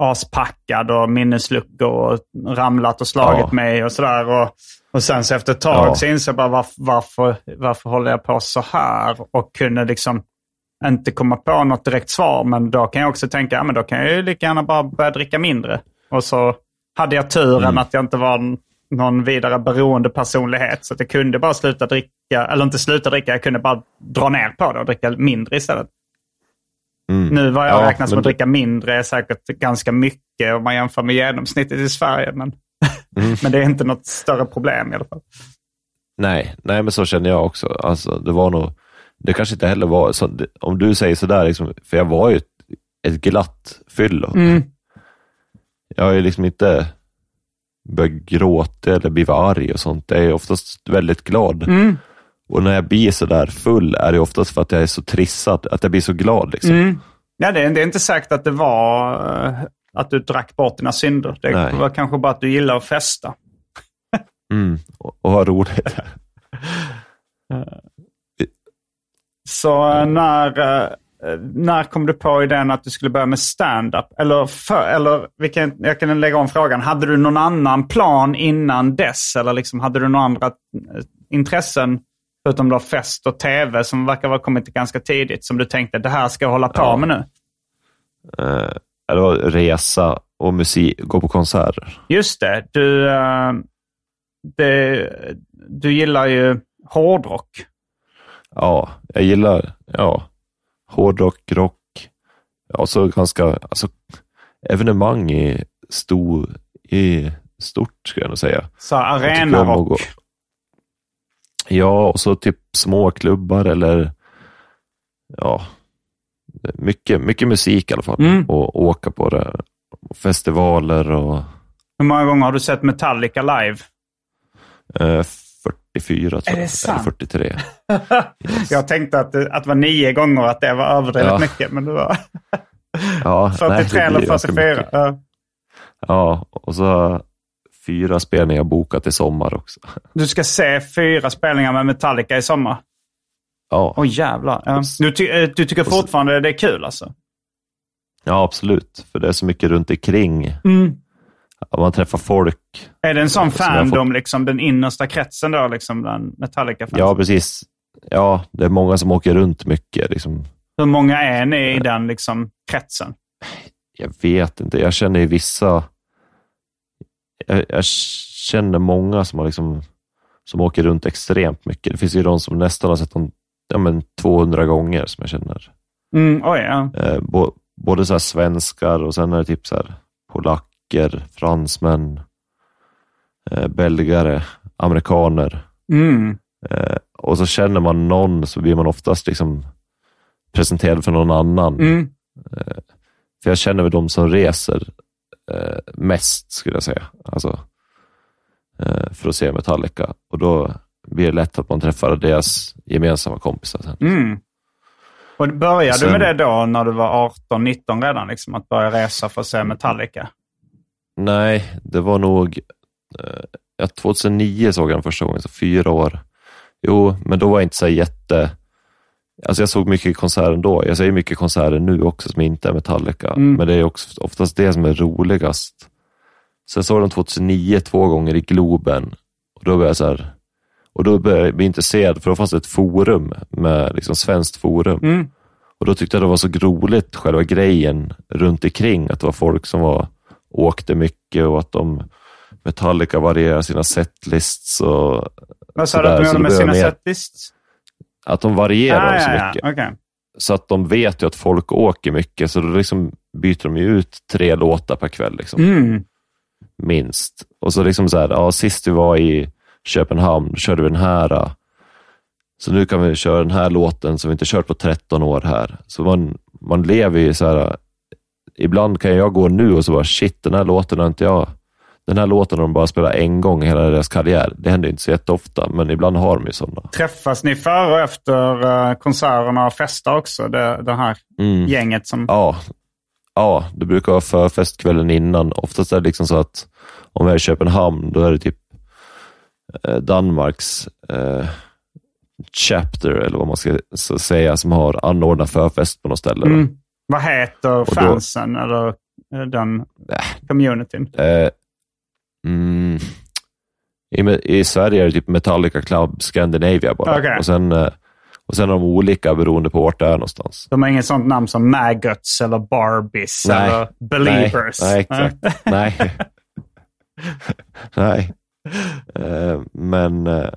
aspackad och minnesluckor och ramlat och slagit Ja. mig och sådär. Och, och sen så efter ett tag Ja. så inser jag bara varför, varför, varför håller jag på så här? Och kunde liksom inte komma på något direkt svar. Men då kan jag också tänka, ja men då kan jag ju lika gärna bara börja dricka mindre. Och så hade jag turen Mm. att jag inte var någon vidare beroende personlighet. Så att jag kunde bara sluta dricka, eller inte sluta dricka, jag kunde bara dra ner på det och dricka mindre istället. mm. Nu vad jag Ja, räknar som att det- dricka mindre är säkert ganska mycket om man jämför med genomsnittet i Sverige. Men, Mm. men det är inte något större problem i alla fall. nej, nej, men så känner jag också. Alltså, det var nog, det kanske inte heller var, så, om du säger sådär, liksom, för jag var ju ett, ett glatt fyllo. Mm. Jag har ju liksom inte börjat gråta eller blivit arg och sånt. Jag är oftast väldigt glad. Mm. Och när jag blir så där full är det oftast för att jag är så trissad, att jag blir så glad. Liksom. Mm. Ja, det är, det är inte säkert att det var eh, att du drack bort dina synder. Det Nej. var kanske bara att du gillar att festa. Mm. Och, och ha roligt. Så eh, när, eh, när kom du på idén att du skulle börja med stand-up? Eller, för, eller vi kan, jag kan lägga om frågan. Hade du någon annan plan innan dess? Eller liksom, hade du några andra eh, intressen? Förutom då fest och tv som verkar ha kommit ganska tidigt. Som du tänkte, det här ska jag hålla på Ja. med nu. Eh, eller resa och musik, gå på konserter. Just det. Du, det, du gillar ju hårdrock. Ja, jag gillar ja, hårdrock, rock. Ja, så ganska, alltså, evenemang i, stor, i stort skulle jag nog säga. Så arenarock. Ja, och så typ små klubbar eller ja, mycket, mycket musik i alla fall. Mm. Och åka på det. Och Festivaler och Hur många gånger har du sett Metallica live? eh, 44 tror Är det sant? Eller 43. Jag tänkte att det, att det var nio gånger att det var överdrivet Ja. mycket, men det var Ja, nej, 43 det eller blir ganska 44. mycket. Ja. Ja, och så fyra spelningar bokat i sommar också. Du ska se fyra spelningar med Metallica i sommar. Ja, Åh jävlar. Ja. Du, ty, eh, du tycker fortfarande det är kul alltså? ja, absolut. För det är så mycket runt omkring. Mm. Man träffar folk. Är det en sån fandom, liksom, den innersta kretsen då, liksom, bland Metallica-fans? Ja, precis. Ja, det är många som åker runt mycket. Liksom. Hur många är ni i den liksom, kretsen? Jag vet inte. Jag känner ju vissa... Jag, jag känner många som, har liksom, som åker runt extremt mycket. Det finns ju de som nästan har sett dem ja, men 200 gånger som jag känner. Mm, oj, ja. Eh, både så svenskar och sen är det typ så här polacker, fransmän, eh, belgare, amerikaner. Mm. Eh, och så känner man någon så blir man oftast liksom presenterad för någon annan. Mm. För jag känner väl de som reser eh, mest, skulle jag säga. Alltså, eh, för att se Metallica. Och då blir det lätt att man träffar deras gemensamma kompisar sen. Mm. Och började Sen- du med det då när du var 18-19 redan? Liksom, att börja resa för att se Metallica? Nej, det var nog... Eh, ja, 2009 såg jag den första gången, så fyra år. Jo, men då var jag inte så jätte... Alltså jag såg mycket konserter då. Jag ser mycket konserter nu också som inte är Metallica, Mm. men det är också oftast det som är roligast. Så jag såg dem 2009 två gånger i Globen och då började jag så här, och då började jag bli intresserad för då fanns det ett forum med liksom svenskt forum. Mm. Och då tyckte jag det var så roligt, själva grejen runt omkring att det var folk som var, åkte mycket och att de Metallica varierar sina setlists och Vad sa du att de gjorde med sina setlists? att de varierar Ah, så ja, ja. mycket. Okej. Så att de vet ju att folk åker mycket, så då liksom byter de ut tre låtar per kväll. Liksom. Mm. minst. Och så liksom så här, ja, sist vi var i Köpenhamn körde vi den här. Så nu kan vi köra den här låten som vi inte kört på 13 år här. Så man, man lever ju så här, ibland kan jag gå nu och så bara shit, den här låten har inte jag, den här låten har de bara spelat en gång i hela deras karriär. Det händer inte så jätteofta, men ibland har de ju sådana. Träffas ni före och efter uh, konserterna och festar också? Det, det här Mm. gänget som... Ja, ja, det brukar vara förfest kvällen innan. Oftast är det liksom så att om jag är i Köpenhamn, då är det typ eh, Danmarks eh, chapter, eller vad man ska säga, som har anordnat förfest på något ställe. Mm. Vad heter då- fansen eller eh, den communityn? Eh, mm, i, I Sverige är det typ Metallica Club Scandinavia bara. Okej. Och, sen, eh, och sen är de olika beroende på vart det är någonstans. De har inget sånt namn som Maggots eller Barbies Nej. eller Believers. Nej, nej exakt. Nej. nej. Eh, men eh,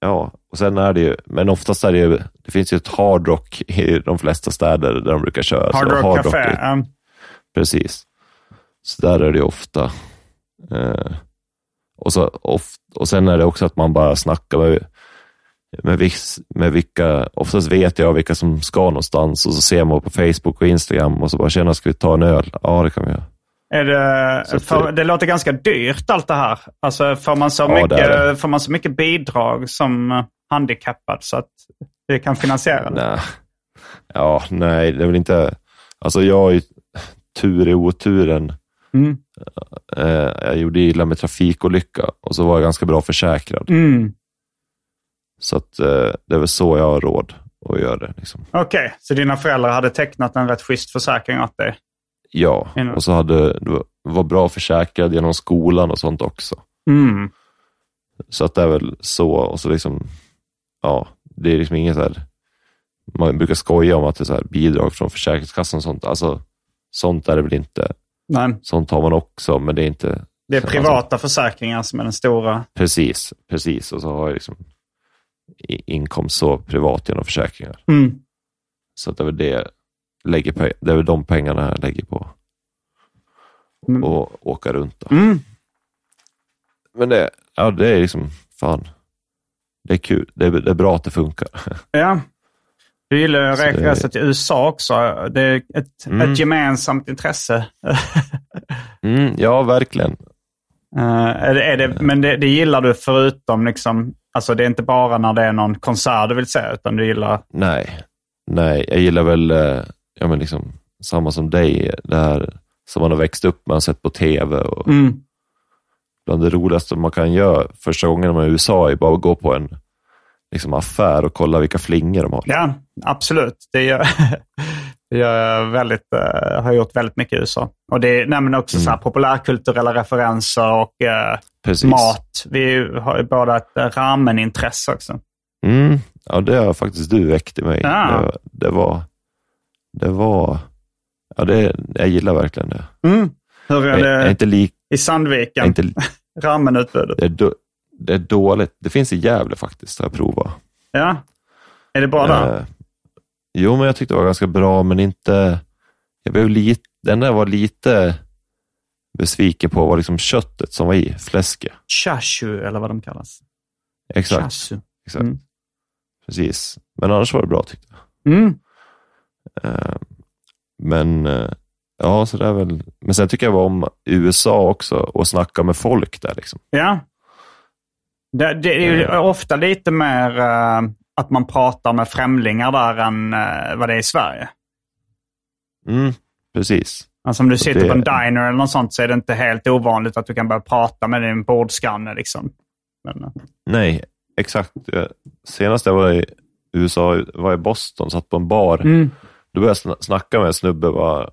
ja, och sen är det ju, men oftast är det ju, det finns ju ett Hard Rock i de flesta städer där de brukar köra. Hard Så Rock Café. är- Precis. Så där är det ju ofta. Eh, och, så, of, och sen är det också att man bara snackar med, med, viss, med vilka, oftast vet jag vilka som ska någonstans och så ser man på Facebook och Instagram och så bara, tjena, ska vi ta en öl? Ja, det kan vi göra. Är det, för, det- det låter ganska dyrt allt det här. Alltså får man så, Ja, det är mycket, får man så mycket bidrag som handikappad så att det kan finansiera det? Nej. Ja, nej, det är väl inte... Alltså jag har ju tur i oturen. Mm. Eh, jag gjorde illa med trafikolycka och så var jag ganska bra försäkrad. Mm. Så att, eh, det är väl så jag har råd att göra det. Liksom. Okej, så dina föräldrar hade tecknat en rätt schysst försäkring åt dig? Ja, Innan. och så hade var bra försäkrad genom skolan och sånt också. Mm. Så att det är väl så. Och så liksom, ja, det är liksom inget så här, man brukar skoja om att det är så här bidrag från Försäkringskassan och sånt. Alltså, sånt är det väl inte. Nej, Sånt har man också, men det är inte det är Alltså- privata försäkringar som är den stora. Precis, precis. Och så har jag liksom inkomst så privat genom försäkringar. Mm. Så att det är väl det lägger det är väl de pengarna jag lägger på. Mm. Och åka runt. Då. Mm. Men det, ja, det är liksom, fan. Det är kul. Det är, det är bra att det funkar. Ja. Du gillar att resa till USA också. Det är ett, Mm. ett gemensamt intresse. Mm, ja, verkligen. Eh, är det, är det, men det, det gillar du förutom, liksom, alltså det är inte bara när det är någon konsert du vill se, utan du gillar... Nej, nej, jag gillar väl eh, ja, men liksom, samma som dig, det här som man har växt upp med och sett på tv. Och Mm. Bland det roligaste man kan göra första gången man är i USA är bara att gå på en liksom, affär och kolla vilka flingor de har. Ja, absolut. Det gör, det gör jag väldigt, eh, har gjort väldigt mycket i USA. Och det nämligen också så här populärkulturella referenser och eh, mat. Vi har ju båda ett ramenintresse också. Mm, ja, det har faktiskt du väckt i mig. Ja. Det, det var, det var, ja, det, jag gillar verkligen det. Mm. Hur är Jag, jag är det inte lik, i jag är Sandviken? inte, Ramenutbudet? det, är då, det är dåligt. Det finns i Gävle faktiskt, har jag provat. Ja. Är det bra där? Eh, jo, men jag tyckte det var ganska bra, men inte... Jag blev lite, den där var lite besviken på var liksom köttet som var i, fläsket. Chashu eller vad de kallas. Exakt, Chashu. exakt. Mm. precis. Men annars var det bra tyckte jag. Mm. Eh, men eh, ja, så det är väl... Men sen tycker jag om USA också och snacka med folk där. Liksom. Ja. Det, det är ju ofta lite mer eh, att man pratar med främlingar där än eh, vad det är i Sverige. Mm, precis. Alltså om du sitter det- på en diner eller något sånt så är det inte helt ovanligt att du kan börja prata med din bordsgranne. Liksom. Men, Nej, exakt. Senast jag var i USA, var i Boston, satt på en bar. mm. Då började jag sna- snacka med en snubbe. Eh,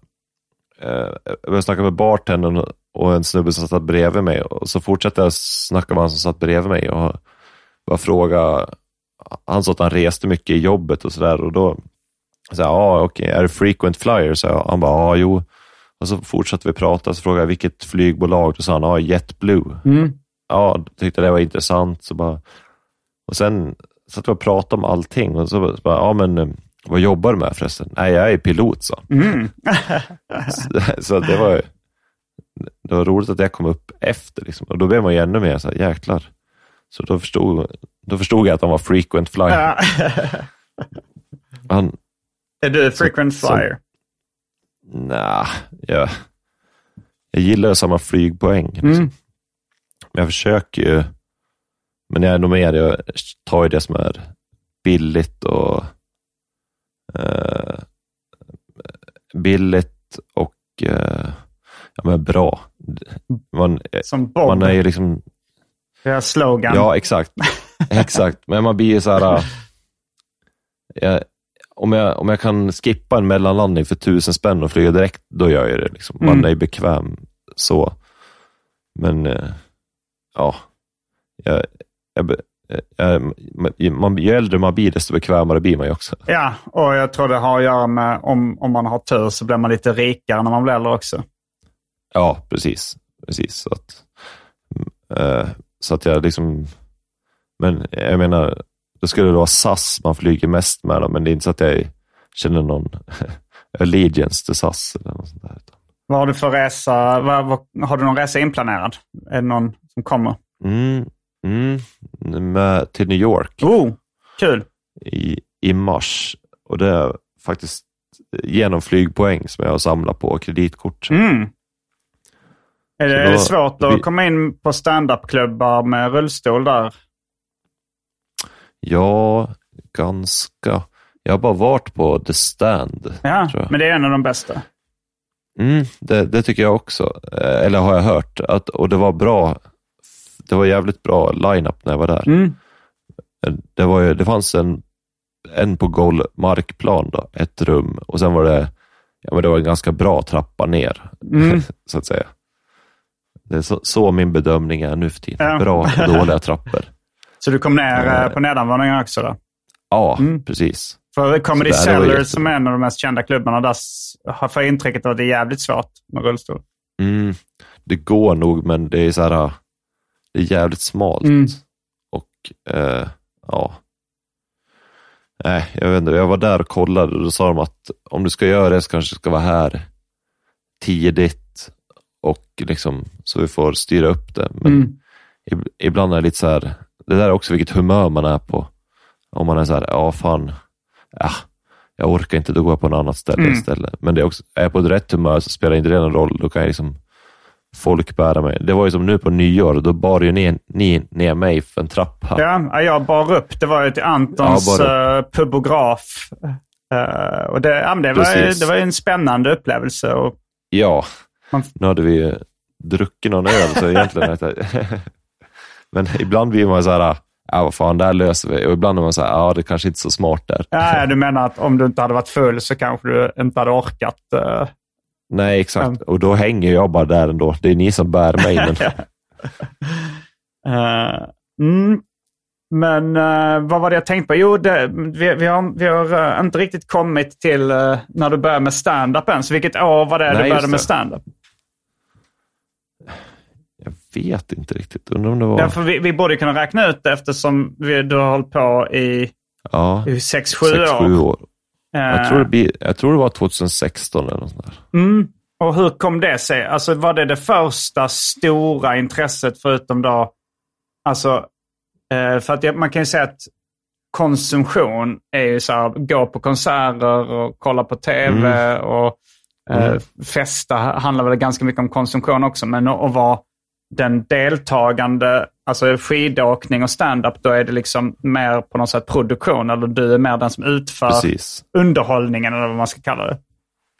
jag började snacka med bartendern och en snubbe som satt bredvid mig. Och så fortsatte jag snacka med han som satt bredvid mig och bara fråga. Han sa att han reste mycket i jobbet och sådär. Och då sa jag, ja okej, är det frequent flyer? Så jag, han bara, ja jo. Och så fortsatte vi prata, så frågade jag vilket flygbolag. Då sa han, ja JetBlue. Mm. Ja, tyckte det var intressant. Så bara, och sen satt vi och pratade om allting. Och så, bara, ja men eh, vad jobbar du med förresten? Nej, jag är pilot, sa. Mm. Så, så det var det var roligt att jag kom upp efter. Liksom. Och då blev man ju ännu mer så här, jäklar. Så då förstod, då förstod jag att han var frequent flyer. Han, är du frequent Så- flyer? nah, jag, jag gillar ju samma flygpoäng. Liksom. Mm. Men jag försöker ju, men jag är nog mer, jag tar ju det som är billigt och eh, billigt och eh, ja, men bra. Man, Som Bob. man är ju liksom, Deras slogan. ja exakt, exakt, men man blir ju så här, äh, jag, om, jag, om jag kan skippa en mellanlandning för tusen spänn och flyga direkt, då gör jag det. Liksom. Man Mm. är ju bekväm så. Men eh, ja, jag, jag, man, ju äldre man blir, desto bekvämare blir man ju också. Ja, och jag tror det har att göra med om, om man har tur så blir man lite rikare när man blir äldre också. Ja, precis. precis så, att, eh, så att jag liksom... Men jag menar, då skulle det vara SAS man flyger mest med, då, men det är inte så att jag känner någon allegiance till SAS. Eller något sånt där. Vad har du för resa? Vad, vad, har du någon resa inplanerad? Är det någon som kommer? Mm, mm, med, till New York Oh, kul. i, i mars. Och det är faktiskt genom flygpoäng som jag har samlat på kreditkort. Mm. Är det, Så är det då- svårt att vi- komma in på standupklubbar med rullstol där? Ja, ganska. Jag har bara varit på The Stand. Ja, men det är en av de bästa. Mm, det, det tycker jag också. Eh, Eller har jag hört. Att, och det var bra. Det var jävligt bra line-up när jag var där. Mm. Det, var ju, det fanns en, en på golvmarkplan, då, ett rum. Och sen var det, ja, men det var en ganska bra trappa ner, Mm. så att säga. Det är så, så min bedömning är nu för tiden. Ja. Bra och dåliga trappor. Så du kom ner eh, på nedanvåningen också då? Ja, Mm. precis. För Comedy Cellar som är en av de mest kända klubbarna där har för intrycket att det är jävligt svårt med rullstol. Mm, det går nog, men det är så här, det är jävligt smalt. Mm. Och eh, ja. Nej, jag vet inte. Jag var där och kollade och då sa de att om du ska göra det så kanske du ska vara här tidigt och liksom så vi får styra upp det. Men Mm. ib- ibland är det lite så här, det där är också vilket humör man är på. Om man är så här, ja fan, ja, jag orkar inte, då går jag på något annat ställe Mm. istället. Men det är också, är jag på ett rätt humör så spelar inte det någon roll, då kan jag liksom folk bära mig. Det var ju som nu på nyår, då bar ju ni, ni ner mig för en trappa. Ja, ja, jag bar upp. Det var ju till Antons Ja, uh, pubograf. Eh, och det, ja, det, var, det var ju en spännande upplevelse. Och, Ja, Man- nu hade vi ju druckit någon öl, så egentligen... Men ibland blir man så här, ja vad fan, det här löser vi. Och ibland är man så här, ja det kanske inte är så smart där. ja, du menar att om du inte hade varit full så kanske du inte hade orkat. eh, Nej, exakt. Mm. Och då hänger jag bara där ändå. Det är ni som bär mig. Men... Eh, mm. Men eh, vad var det jag tänkte på? Jo, det, vi, vi har, vi har eh, inte riktigt kommit till eh, när du började med stand-up än. Så vilket år var det Nej, du började med stand-up? Jag vet inte riktigt. Undrar om det var... Ja, för vi, vi borde kunna räkna ut det eftersom vi, du har hållit på i, Ja, i 6-7 sex, år. sju år. Eh, Jag tror, det blir, jag tror det var 2016 eller något sånt där. Mm. Och hur kom det sig? Alltså var det det första stora intresset förutom då, alltså, eh, för att man kan ju säga att konsumtion är ju så här, gå på konserter och kolla på tv och eh, Mm. festa handlar väl ganska mycket om konsumtion också, men att vara den deltagande, alltså skidåkning och stand-up, då är det liksom mer på något sätt produktion, eller du är mer den som utför Precis. underhållningen eller vad man ska kalla det.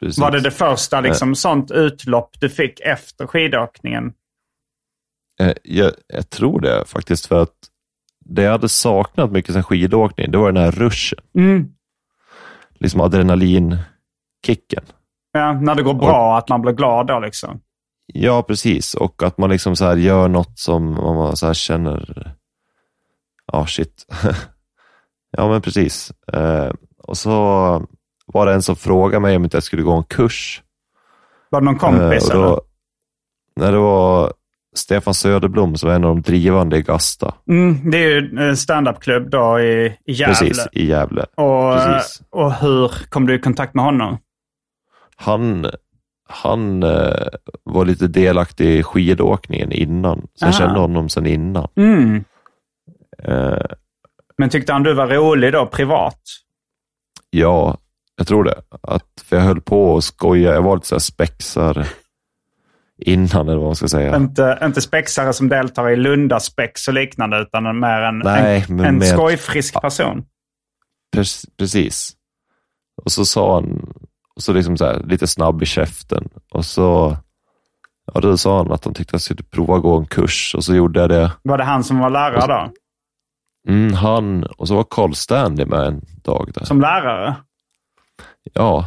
precis. Var det det första liksom, sånt utlopp du fick efter skidåkningen? Eh, jag, jag tror det faktiskt, för att det jag hade saknat mycket sen skidåkning, det var den här ruschen. Mm. Liksom adrenalinkicken. Ja, när det går bra, att man blir glad då liksom. Ja, precis. Och att man liksom så här gör något som man så här känner, ja ah, shit. ja, men precis. Eh, och så var det en som frågade mig om inte jag skulle gå en kurs. Var det någon kompis Eh, och eller? då, Nej, det var Stefan Söderblom som var en av de drivande i Gasta. Mm, det är ju en standupklubb då i, i Gävle. Precis, i Gävle. Och, Precis. och hur kom du i kontakt med honom? Han, han eh, var lite delaktig i skidåkningen innan, så jag Aha. kände honom sedan innan. Mm. Eh, Men tyckte han du var rolig då, privat? ja, jag tror det. Att, för jag höll på och skoja. Jag var lite så här spexar innan, eller vad man ska säga. Inte, inte spexare som deltar i Lundaspex och liknande, utan mer en, Nej, en, en med- skojfrisk person. Pre- Precis. Och så sa han, och så liksom så här, lite snabb i käften. Och så ja, då sa han att han tyckte att jag skulle prova att gå en kurs och så gjorde jag det. Var det han som var lärare då? Mm, han, och så var Carl Stanley med en dag där. Som lärare? Ja,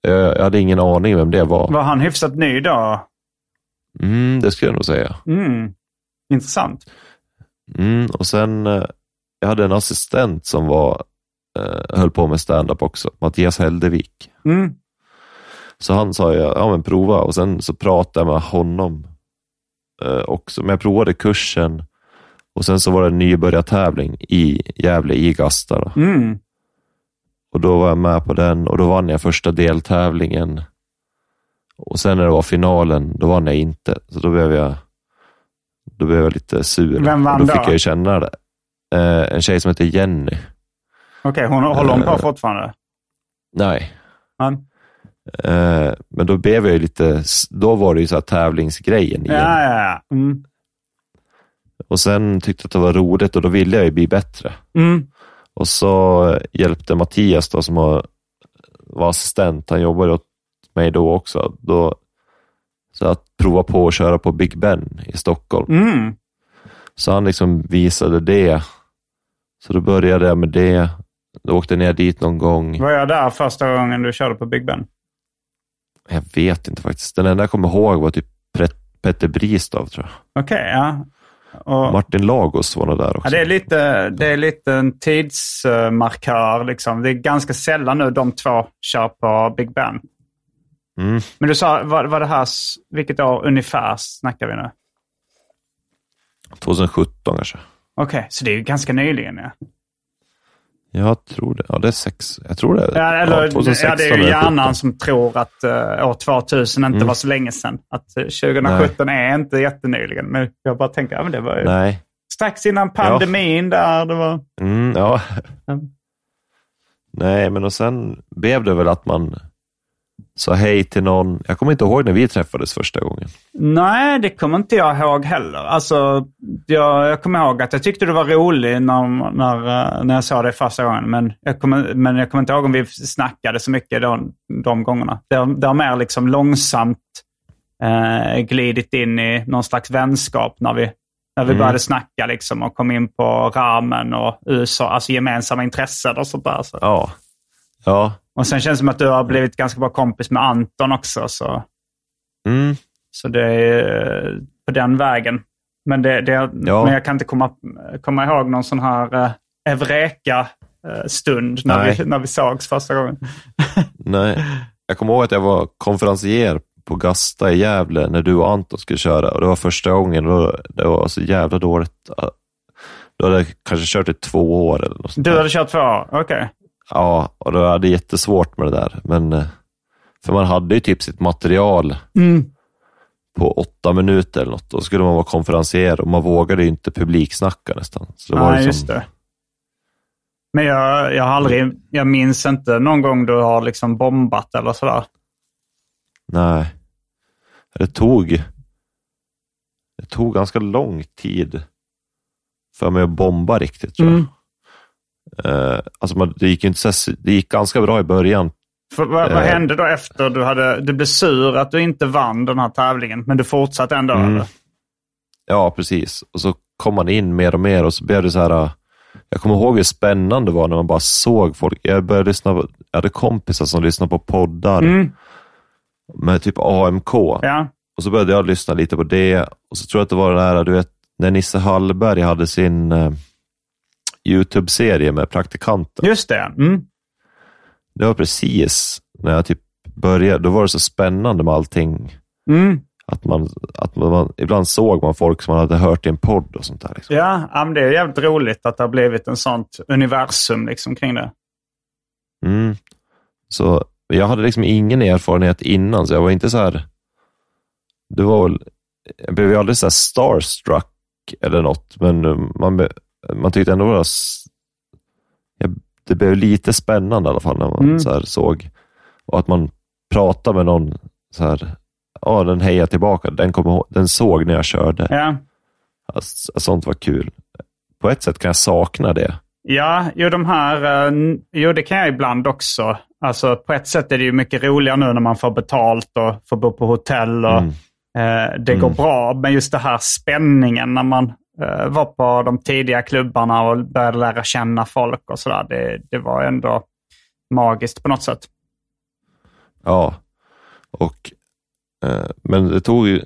jag, jag hade ingen aning vem det var. Var han hyfsat ny då? Mm, det skulle jag nog säga. Mm. Intressant. Mm, och sen, eh, jag hade en assistent som var, eh, höll på med stand-up också, Mattias Heldevik. Mm. Så han sa, ja, ja men prova och sen så pratade jag med honom eh, också. Men jag provade kursen och sen så var det en nybörjartävling i Gävle i Gasta. Mm. Och då var jag med på den och då vann jag första deltävlingen. Och sen när det var finalen, då vann jag inte. Så då blev jag, då blev jag lite sur. Vem vann och då? fick jag ju känna det. Eh, en tjej som heter Jenny. Okej, hon håller hon på Eh. fortfarande? Nej, Han? Eh, men då blev jag ju lite, då var det ju så här tävlingsgrejen igen. Ja, ja, ja. Mm. Och sen tyckte jag att det var roligt och då ville jag ju bli bättre. Mm. Och så hjälpte Mattias då, som var, var assistent, han jobbade åt mig då också, då, så att prova på att köra på Big Ben i Stockholm. Mm. Så han liksom visade det. Så då började jag med det. Då åkte jag ner dit någon gång. Var jag där första gången du körde på Big Ben? Jag vet inte faktiskt. Den enda jag kommer ihåg var typ Petter Bristav tror jag. Okej, ja. Och, Martin Lagos var nog där också. ja. Det är, lite, det är lite en tidsmarkör. Liksom. Det är ganska sällan nu de två kör på Big Ben. Mm. Men du sa, var, var det här, vilket år ungefär snackar vi nu? 2017 kanske. Okej, så det är ju ganska nyligen. Ja. Jag tror det. Ja, det är sex. Jag tror det. Ja, eller, ja, 2016 det är ju hjärnan 17. som tror att uh, år 2000 inte Mm. var så länge sedan. Att uh, 2017 är inte jättenyligen. Men jag bara tänker, ja, men det var ju Nej. strax innan pandemin där. Det var... Mm, ja. Nej, men och sen blev det väl att man sa hej till någon. Jag kommer inte ihåg när vi träffades första gången. Nej, det kommer inte jag ihåg heller. Alltså, jag, jag kommer ihåg att jag tyckte det var roligt när, när, eh, när jag såg det första gången. Men jag, kommer, men jag kommer inte ihåg om vi snackade så mycket de, de gångerna. Det, det har mer liksom långsamt eh, glidit in i någon slags vänskap när vi, när vi Mm. började snacka liksom, och kom in på ramen och USA, alltså gemensamma intressen och sånt där. Så. Ja. Ja. Och sen känns det som att du har blivit ganska bra kompis med Anton också. Så. Mm. Så det är eh, på den vägen. Men, det, det, Ja. men jag kan inte komma, komma ihåg någon sån här uh, Eureka-stund när Nej. vi, när vi sågs första gången. Nej. Jag kommer ihåg att jag var konferencier på Gasta i Gävle när du och Anton skulle köra. Och Det var första gången och då- det var så jävla dåligt. Då hade jag kanske kört i två år eller något sånt Du där. hade kört två år? Okej. Ja, och då hade jättesvårt med det där. Men, eh, för man hade ju typ sitt material Mm. på åtta minuter eller något. Då skulle man vara konferencier och man vågade ju inte publiksnacka nästan. Så det var Nej, liksom, just det. Men jag, jag har aldrig, jag minns inte någon gång du har liksom bombat eller sådär. Nej. Det tog, det tog ganska lång tid för mig att bomba riktigt tror jag. Mm. Eh, alltså man, det, gick inte så, det gick ganska bra i början För, vad, vad Eh. hände då efter du hade... Du blev sur att du inte vann den här tävlingen, men du fortsatte ändå? Mm. Eller? Ja, precis. Och så kom man in mer och mer och så blev det så här. äh, Jag kommer ihåg hur spännande det var när man bara såg folk. Jag började lyssna på, jag hade kompisar som lyssnade på poddar Mm. med typ AMK. Ja. Och så började jag lyssna lite på det. Och så tror jag att det var det där, du vet, när Nisse Hallberg hade sin eh, YouTube-serie med praktikanten. Just det. Mm. Det var precis när jag typ började, då var det så spännande med allting. Mm. Att man, att man, ibland såg man folk som man hade hört i en podd och sånt där. Liksom. Ja, men det är jävligt roligt att det har blivit en sånt universum liksom kring det. Mm. Så jag hade liksom ingen erfarenhet innan, så jag var inte så här... Det var väl, jag blev ju aldrig så starstruck eller något, men man, man tyckte ändå det var... s- Jag, det blev lite spännande i alla fall när man Mm. så här såg. Och att man pratade med någon så här, ja den hejar tillbaka, den, kom den såg när jag körde. Ja, Alltså, sånt var kul. På ett sätt kan jag sakna det. ja jo, de här, eh, jo det kan jag ibland också. Alltså på ett sätt är det ju mycket roligare nu när man får betalt och får bo på hotell och Mm. eh, det går Mm. bra. Men just det här spänningen när man var på de tidiga klubbarna och började lära känna folk och sådär. Det, det var ändå magiskt på något sätt. Ja, och, eh, men det tog ju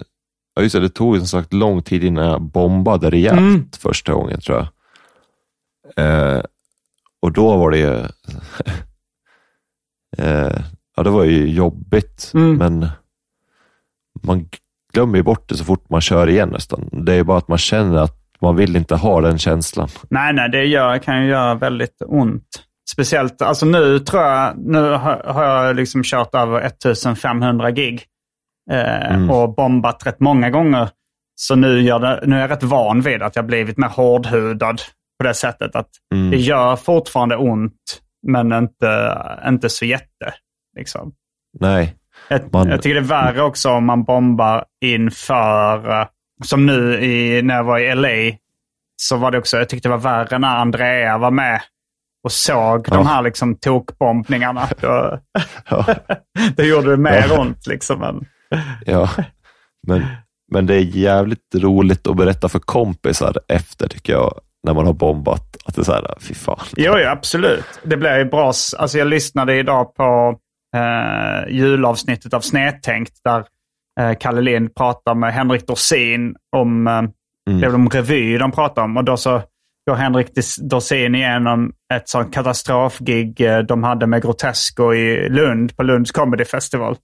ja, just det, det tog som sagt lång tid innan jag bombade rejält Mm. första gången tror jag. Eh, och då var det ju, eh, ja det var ju jobbigt, Mm. men man glömmer ju bort det så fort man kör igen nästan. Det är bara att man känner att man vill inte ha den känslan. Nej, nej, det gör, kan ju göra väldigt ont. Speciellt, alltså nu tror jag, nu har, jag liksom kört över 1500 gig eh, Mm. och bombat rätt många gånger. Så nu, gör det, nu är jag rätt van vid att jag blivit mer hårdhudad på det sättet att Mm. det gör fortfarande ont, men inte, inte så jätte. Liksom. Nej, Jag, Man- jag tycker det är värre också om man bombar inför, eh, som nu i, när jag var i LA, så var det också, jag tyckte det var värre när Andrea var med och såg de Ja. här liksom tokbombningarna. Då, ja, då gjorde det mer Ja. ont. Liksom. Men, ja. Men, men det är jävligt roligt att berätta för kompisar efter tycker jag, när man har bombat. Att det är så här, fy fan. jo, jo, absolut. Det blev ju bra. Alltså, jag lyssnade idag på eh, julavsnittet av Snedtänkt där Kalle Lind pratar med Henrik Dorsin om eh, Mm. Det om revy de pratar om. Och då så går Henrik Dorsin igenom ett sånt katastrofgig eh, de hade med Grotesco i Lund, på Lunds Comedy Festival.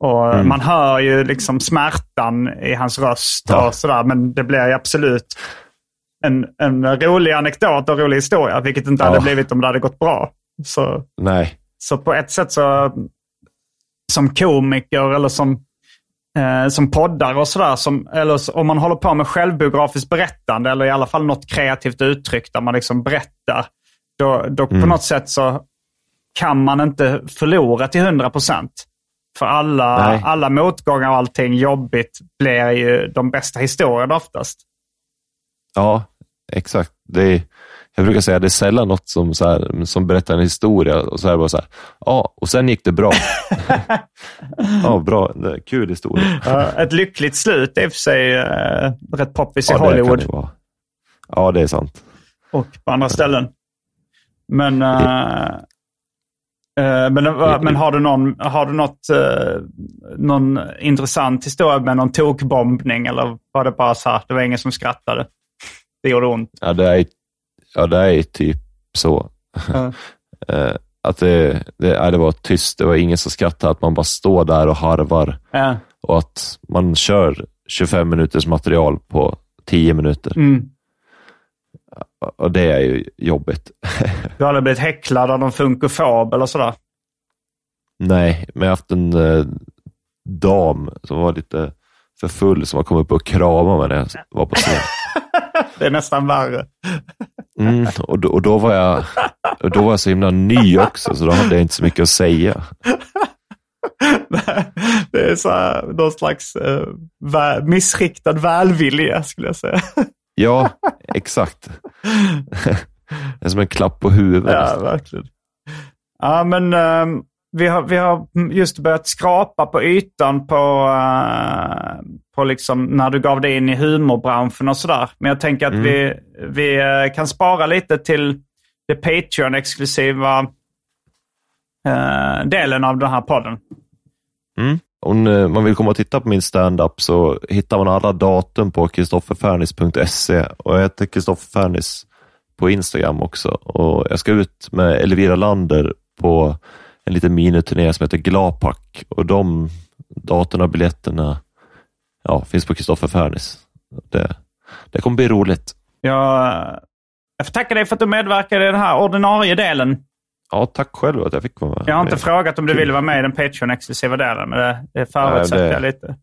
Och eh, Mm. Man hör ju liksom smärtan i hans röst Ja. och sådär. Men det blir ju absolut en, en rolig anekdot och rolig historia. Vilket inte hade Ja. blivit om det hade gått bra. Så, Nej, så på ett sätt så som komiker eller som, eh, som poddare och sådär, som- eller om man håller på med självbiografiskt berättande eller i alla fall något kreativt uttryck där man liksom berättar, då, då på Mm. något sätt så kan man inte förlora till 100 procent. För alla, Nej. alla motgångar och allting jobbigt blir ju de bästa historierna oftast. ja, exakt. Det är, jag brukar säga att det är sällan något som, så här, som berättar en historia och så är det bara så här, ja, och sen gick det bra. ja, bra. Det kul historia. Ett lyckligt slut är i och för sig eh, rätt poppis i Ja, det kan Hollywood. det. Ja, det är sant. och på andra ställen. Men, eh, men, eh, men har du, någon, har du något, eh, någon intressant historia med någon tokbombning eller var det bara så här, det var ingen som skrattade? Det gjorde ont. Ja, det är, ja, det är typ så. Eh, att det, det, det var tyst, det var ingen som skrattade, att man bara står där och harvar Ja. och att man kör 25 minuters material på 10 minuter. Mm. Och det är ju jobbigt. Du har aldrig blivit häcklad av någon funkofob eller sådär? Nej, men jag har haft en eh, dam som var lite för full som har kommit upp och kramat mig när jag var på scen. Det är nästan värre. Mm, och, då, och då var jag och då var jag så himla ny också, så då hade jag inte så mycket att säga. Det är så här, någon slags eh, vä- missriktad välvilja skulle jag säga. Ja, exakt. Det är som en klapp på huvudet. Ja, verkligen. Ja, men ehm, vi har, vi har just börjat skrapa på ytan på, uh, på liksom när du gav dig in i humorbranschen och sådär. Men jag tänker att mm. vi, vi uh, kan spara lite till det Patreon-exklusiva uh, delen av den här podden. Mm. Om man vill komma och titta på min stand-up så hittar man alla datum på kristofferfernis.se och jag heter Kristoffer Fernis på Instagram också. Och jag ska ut med Elvira Lander på en liten miniturné som heter Glapak och de datorna och biljetterna ja, finns på Kristoffer Fernis. Det, det kommer bli roligt. Jag, jag får tacka dig för att du medverkade i den här ordinarie delen. Ja, tack själv att jag fick vara med. Jag har inte frågat om du ville vara med i den Patreon-exklusiva delen, men det, det förutsätter jag lite.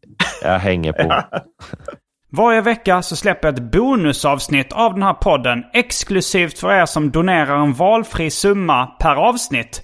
Jag hänger på. Varje vecka så släpper jag ett bonusavsnitt av den här podden exklusivt för er som donerar en valfri summa per avsnitt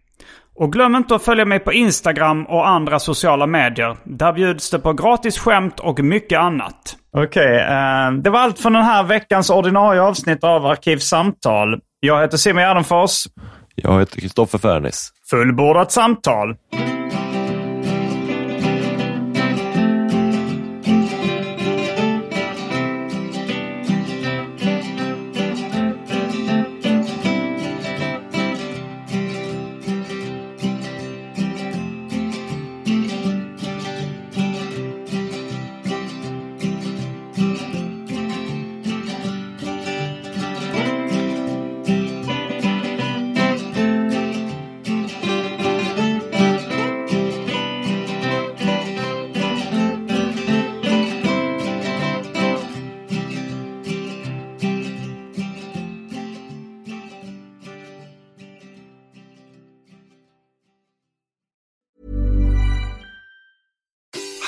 Och glöm inte att följa mig på Instagram och andra sociala medier. Där bjuds det på gratis skämt och mycket annat. Okej, okay, eh, det var allt från den här veckans ordinarie avsnitt av Arkivsamtal. Jag heter Simon Gärdenfors. Jag heter Kristoffer Fernis. Fullbordat samtal.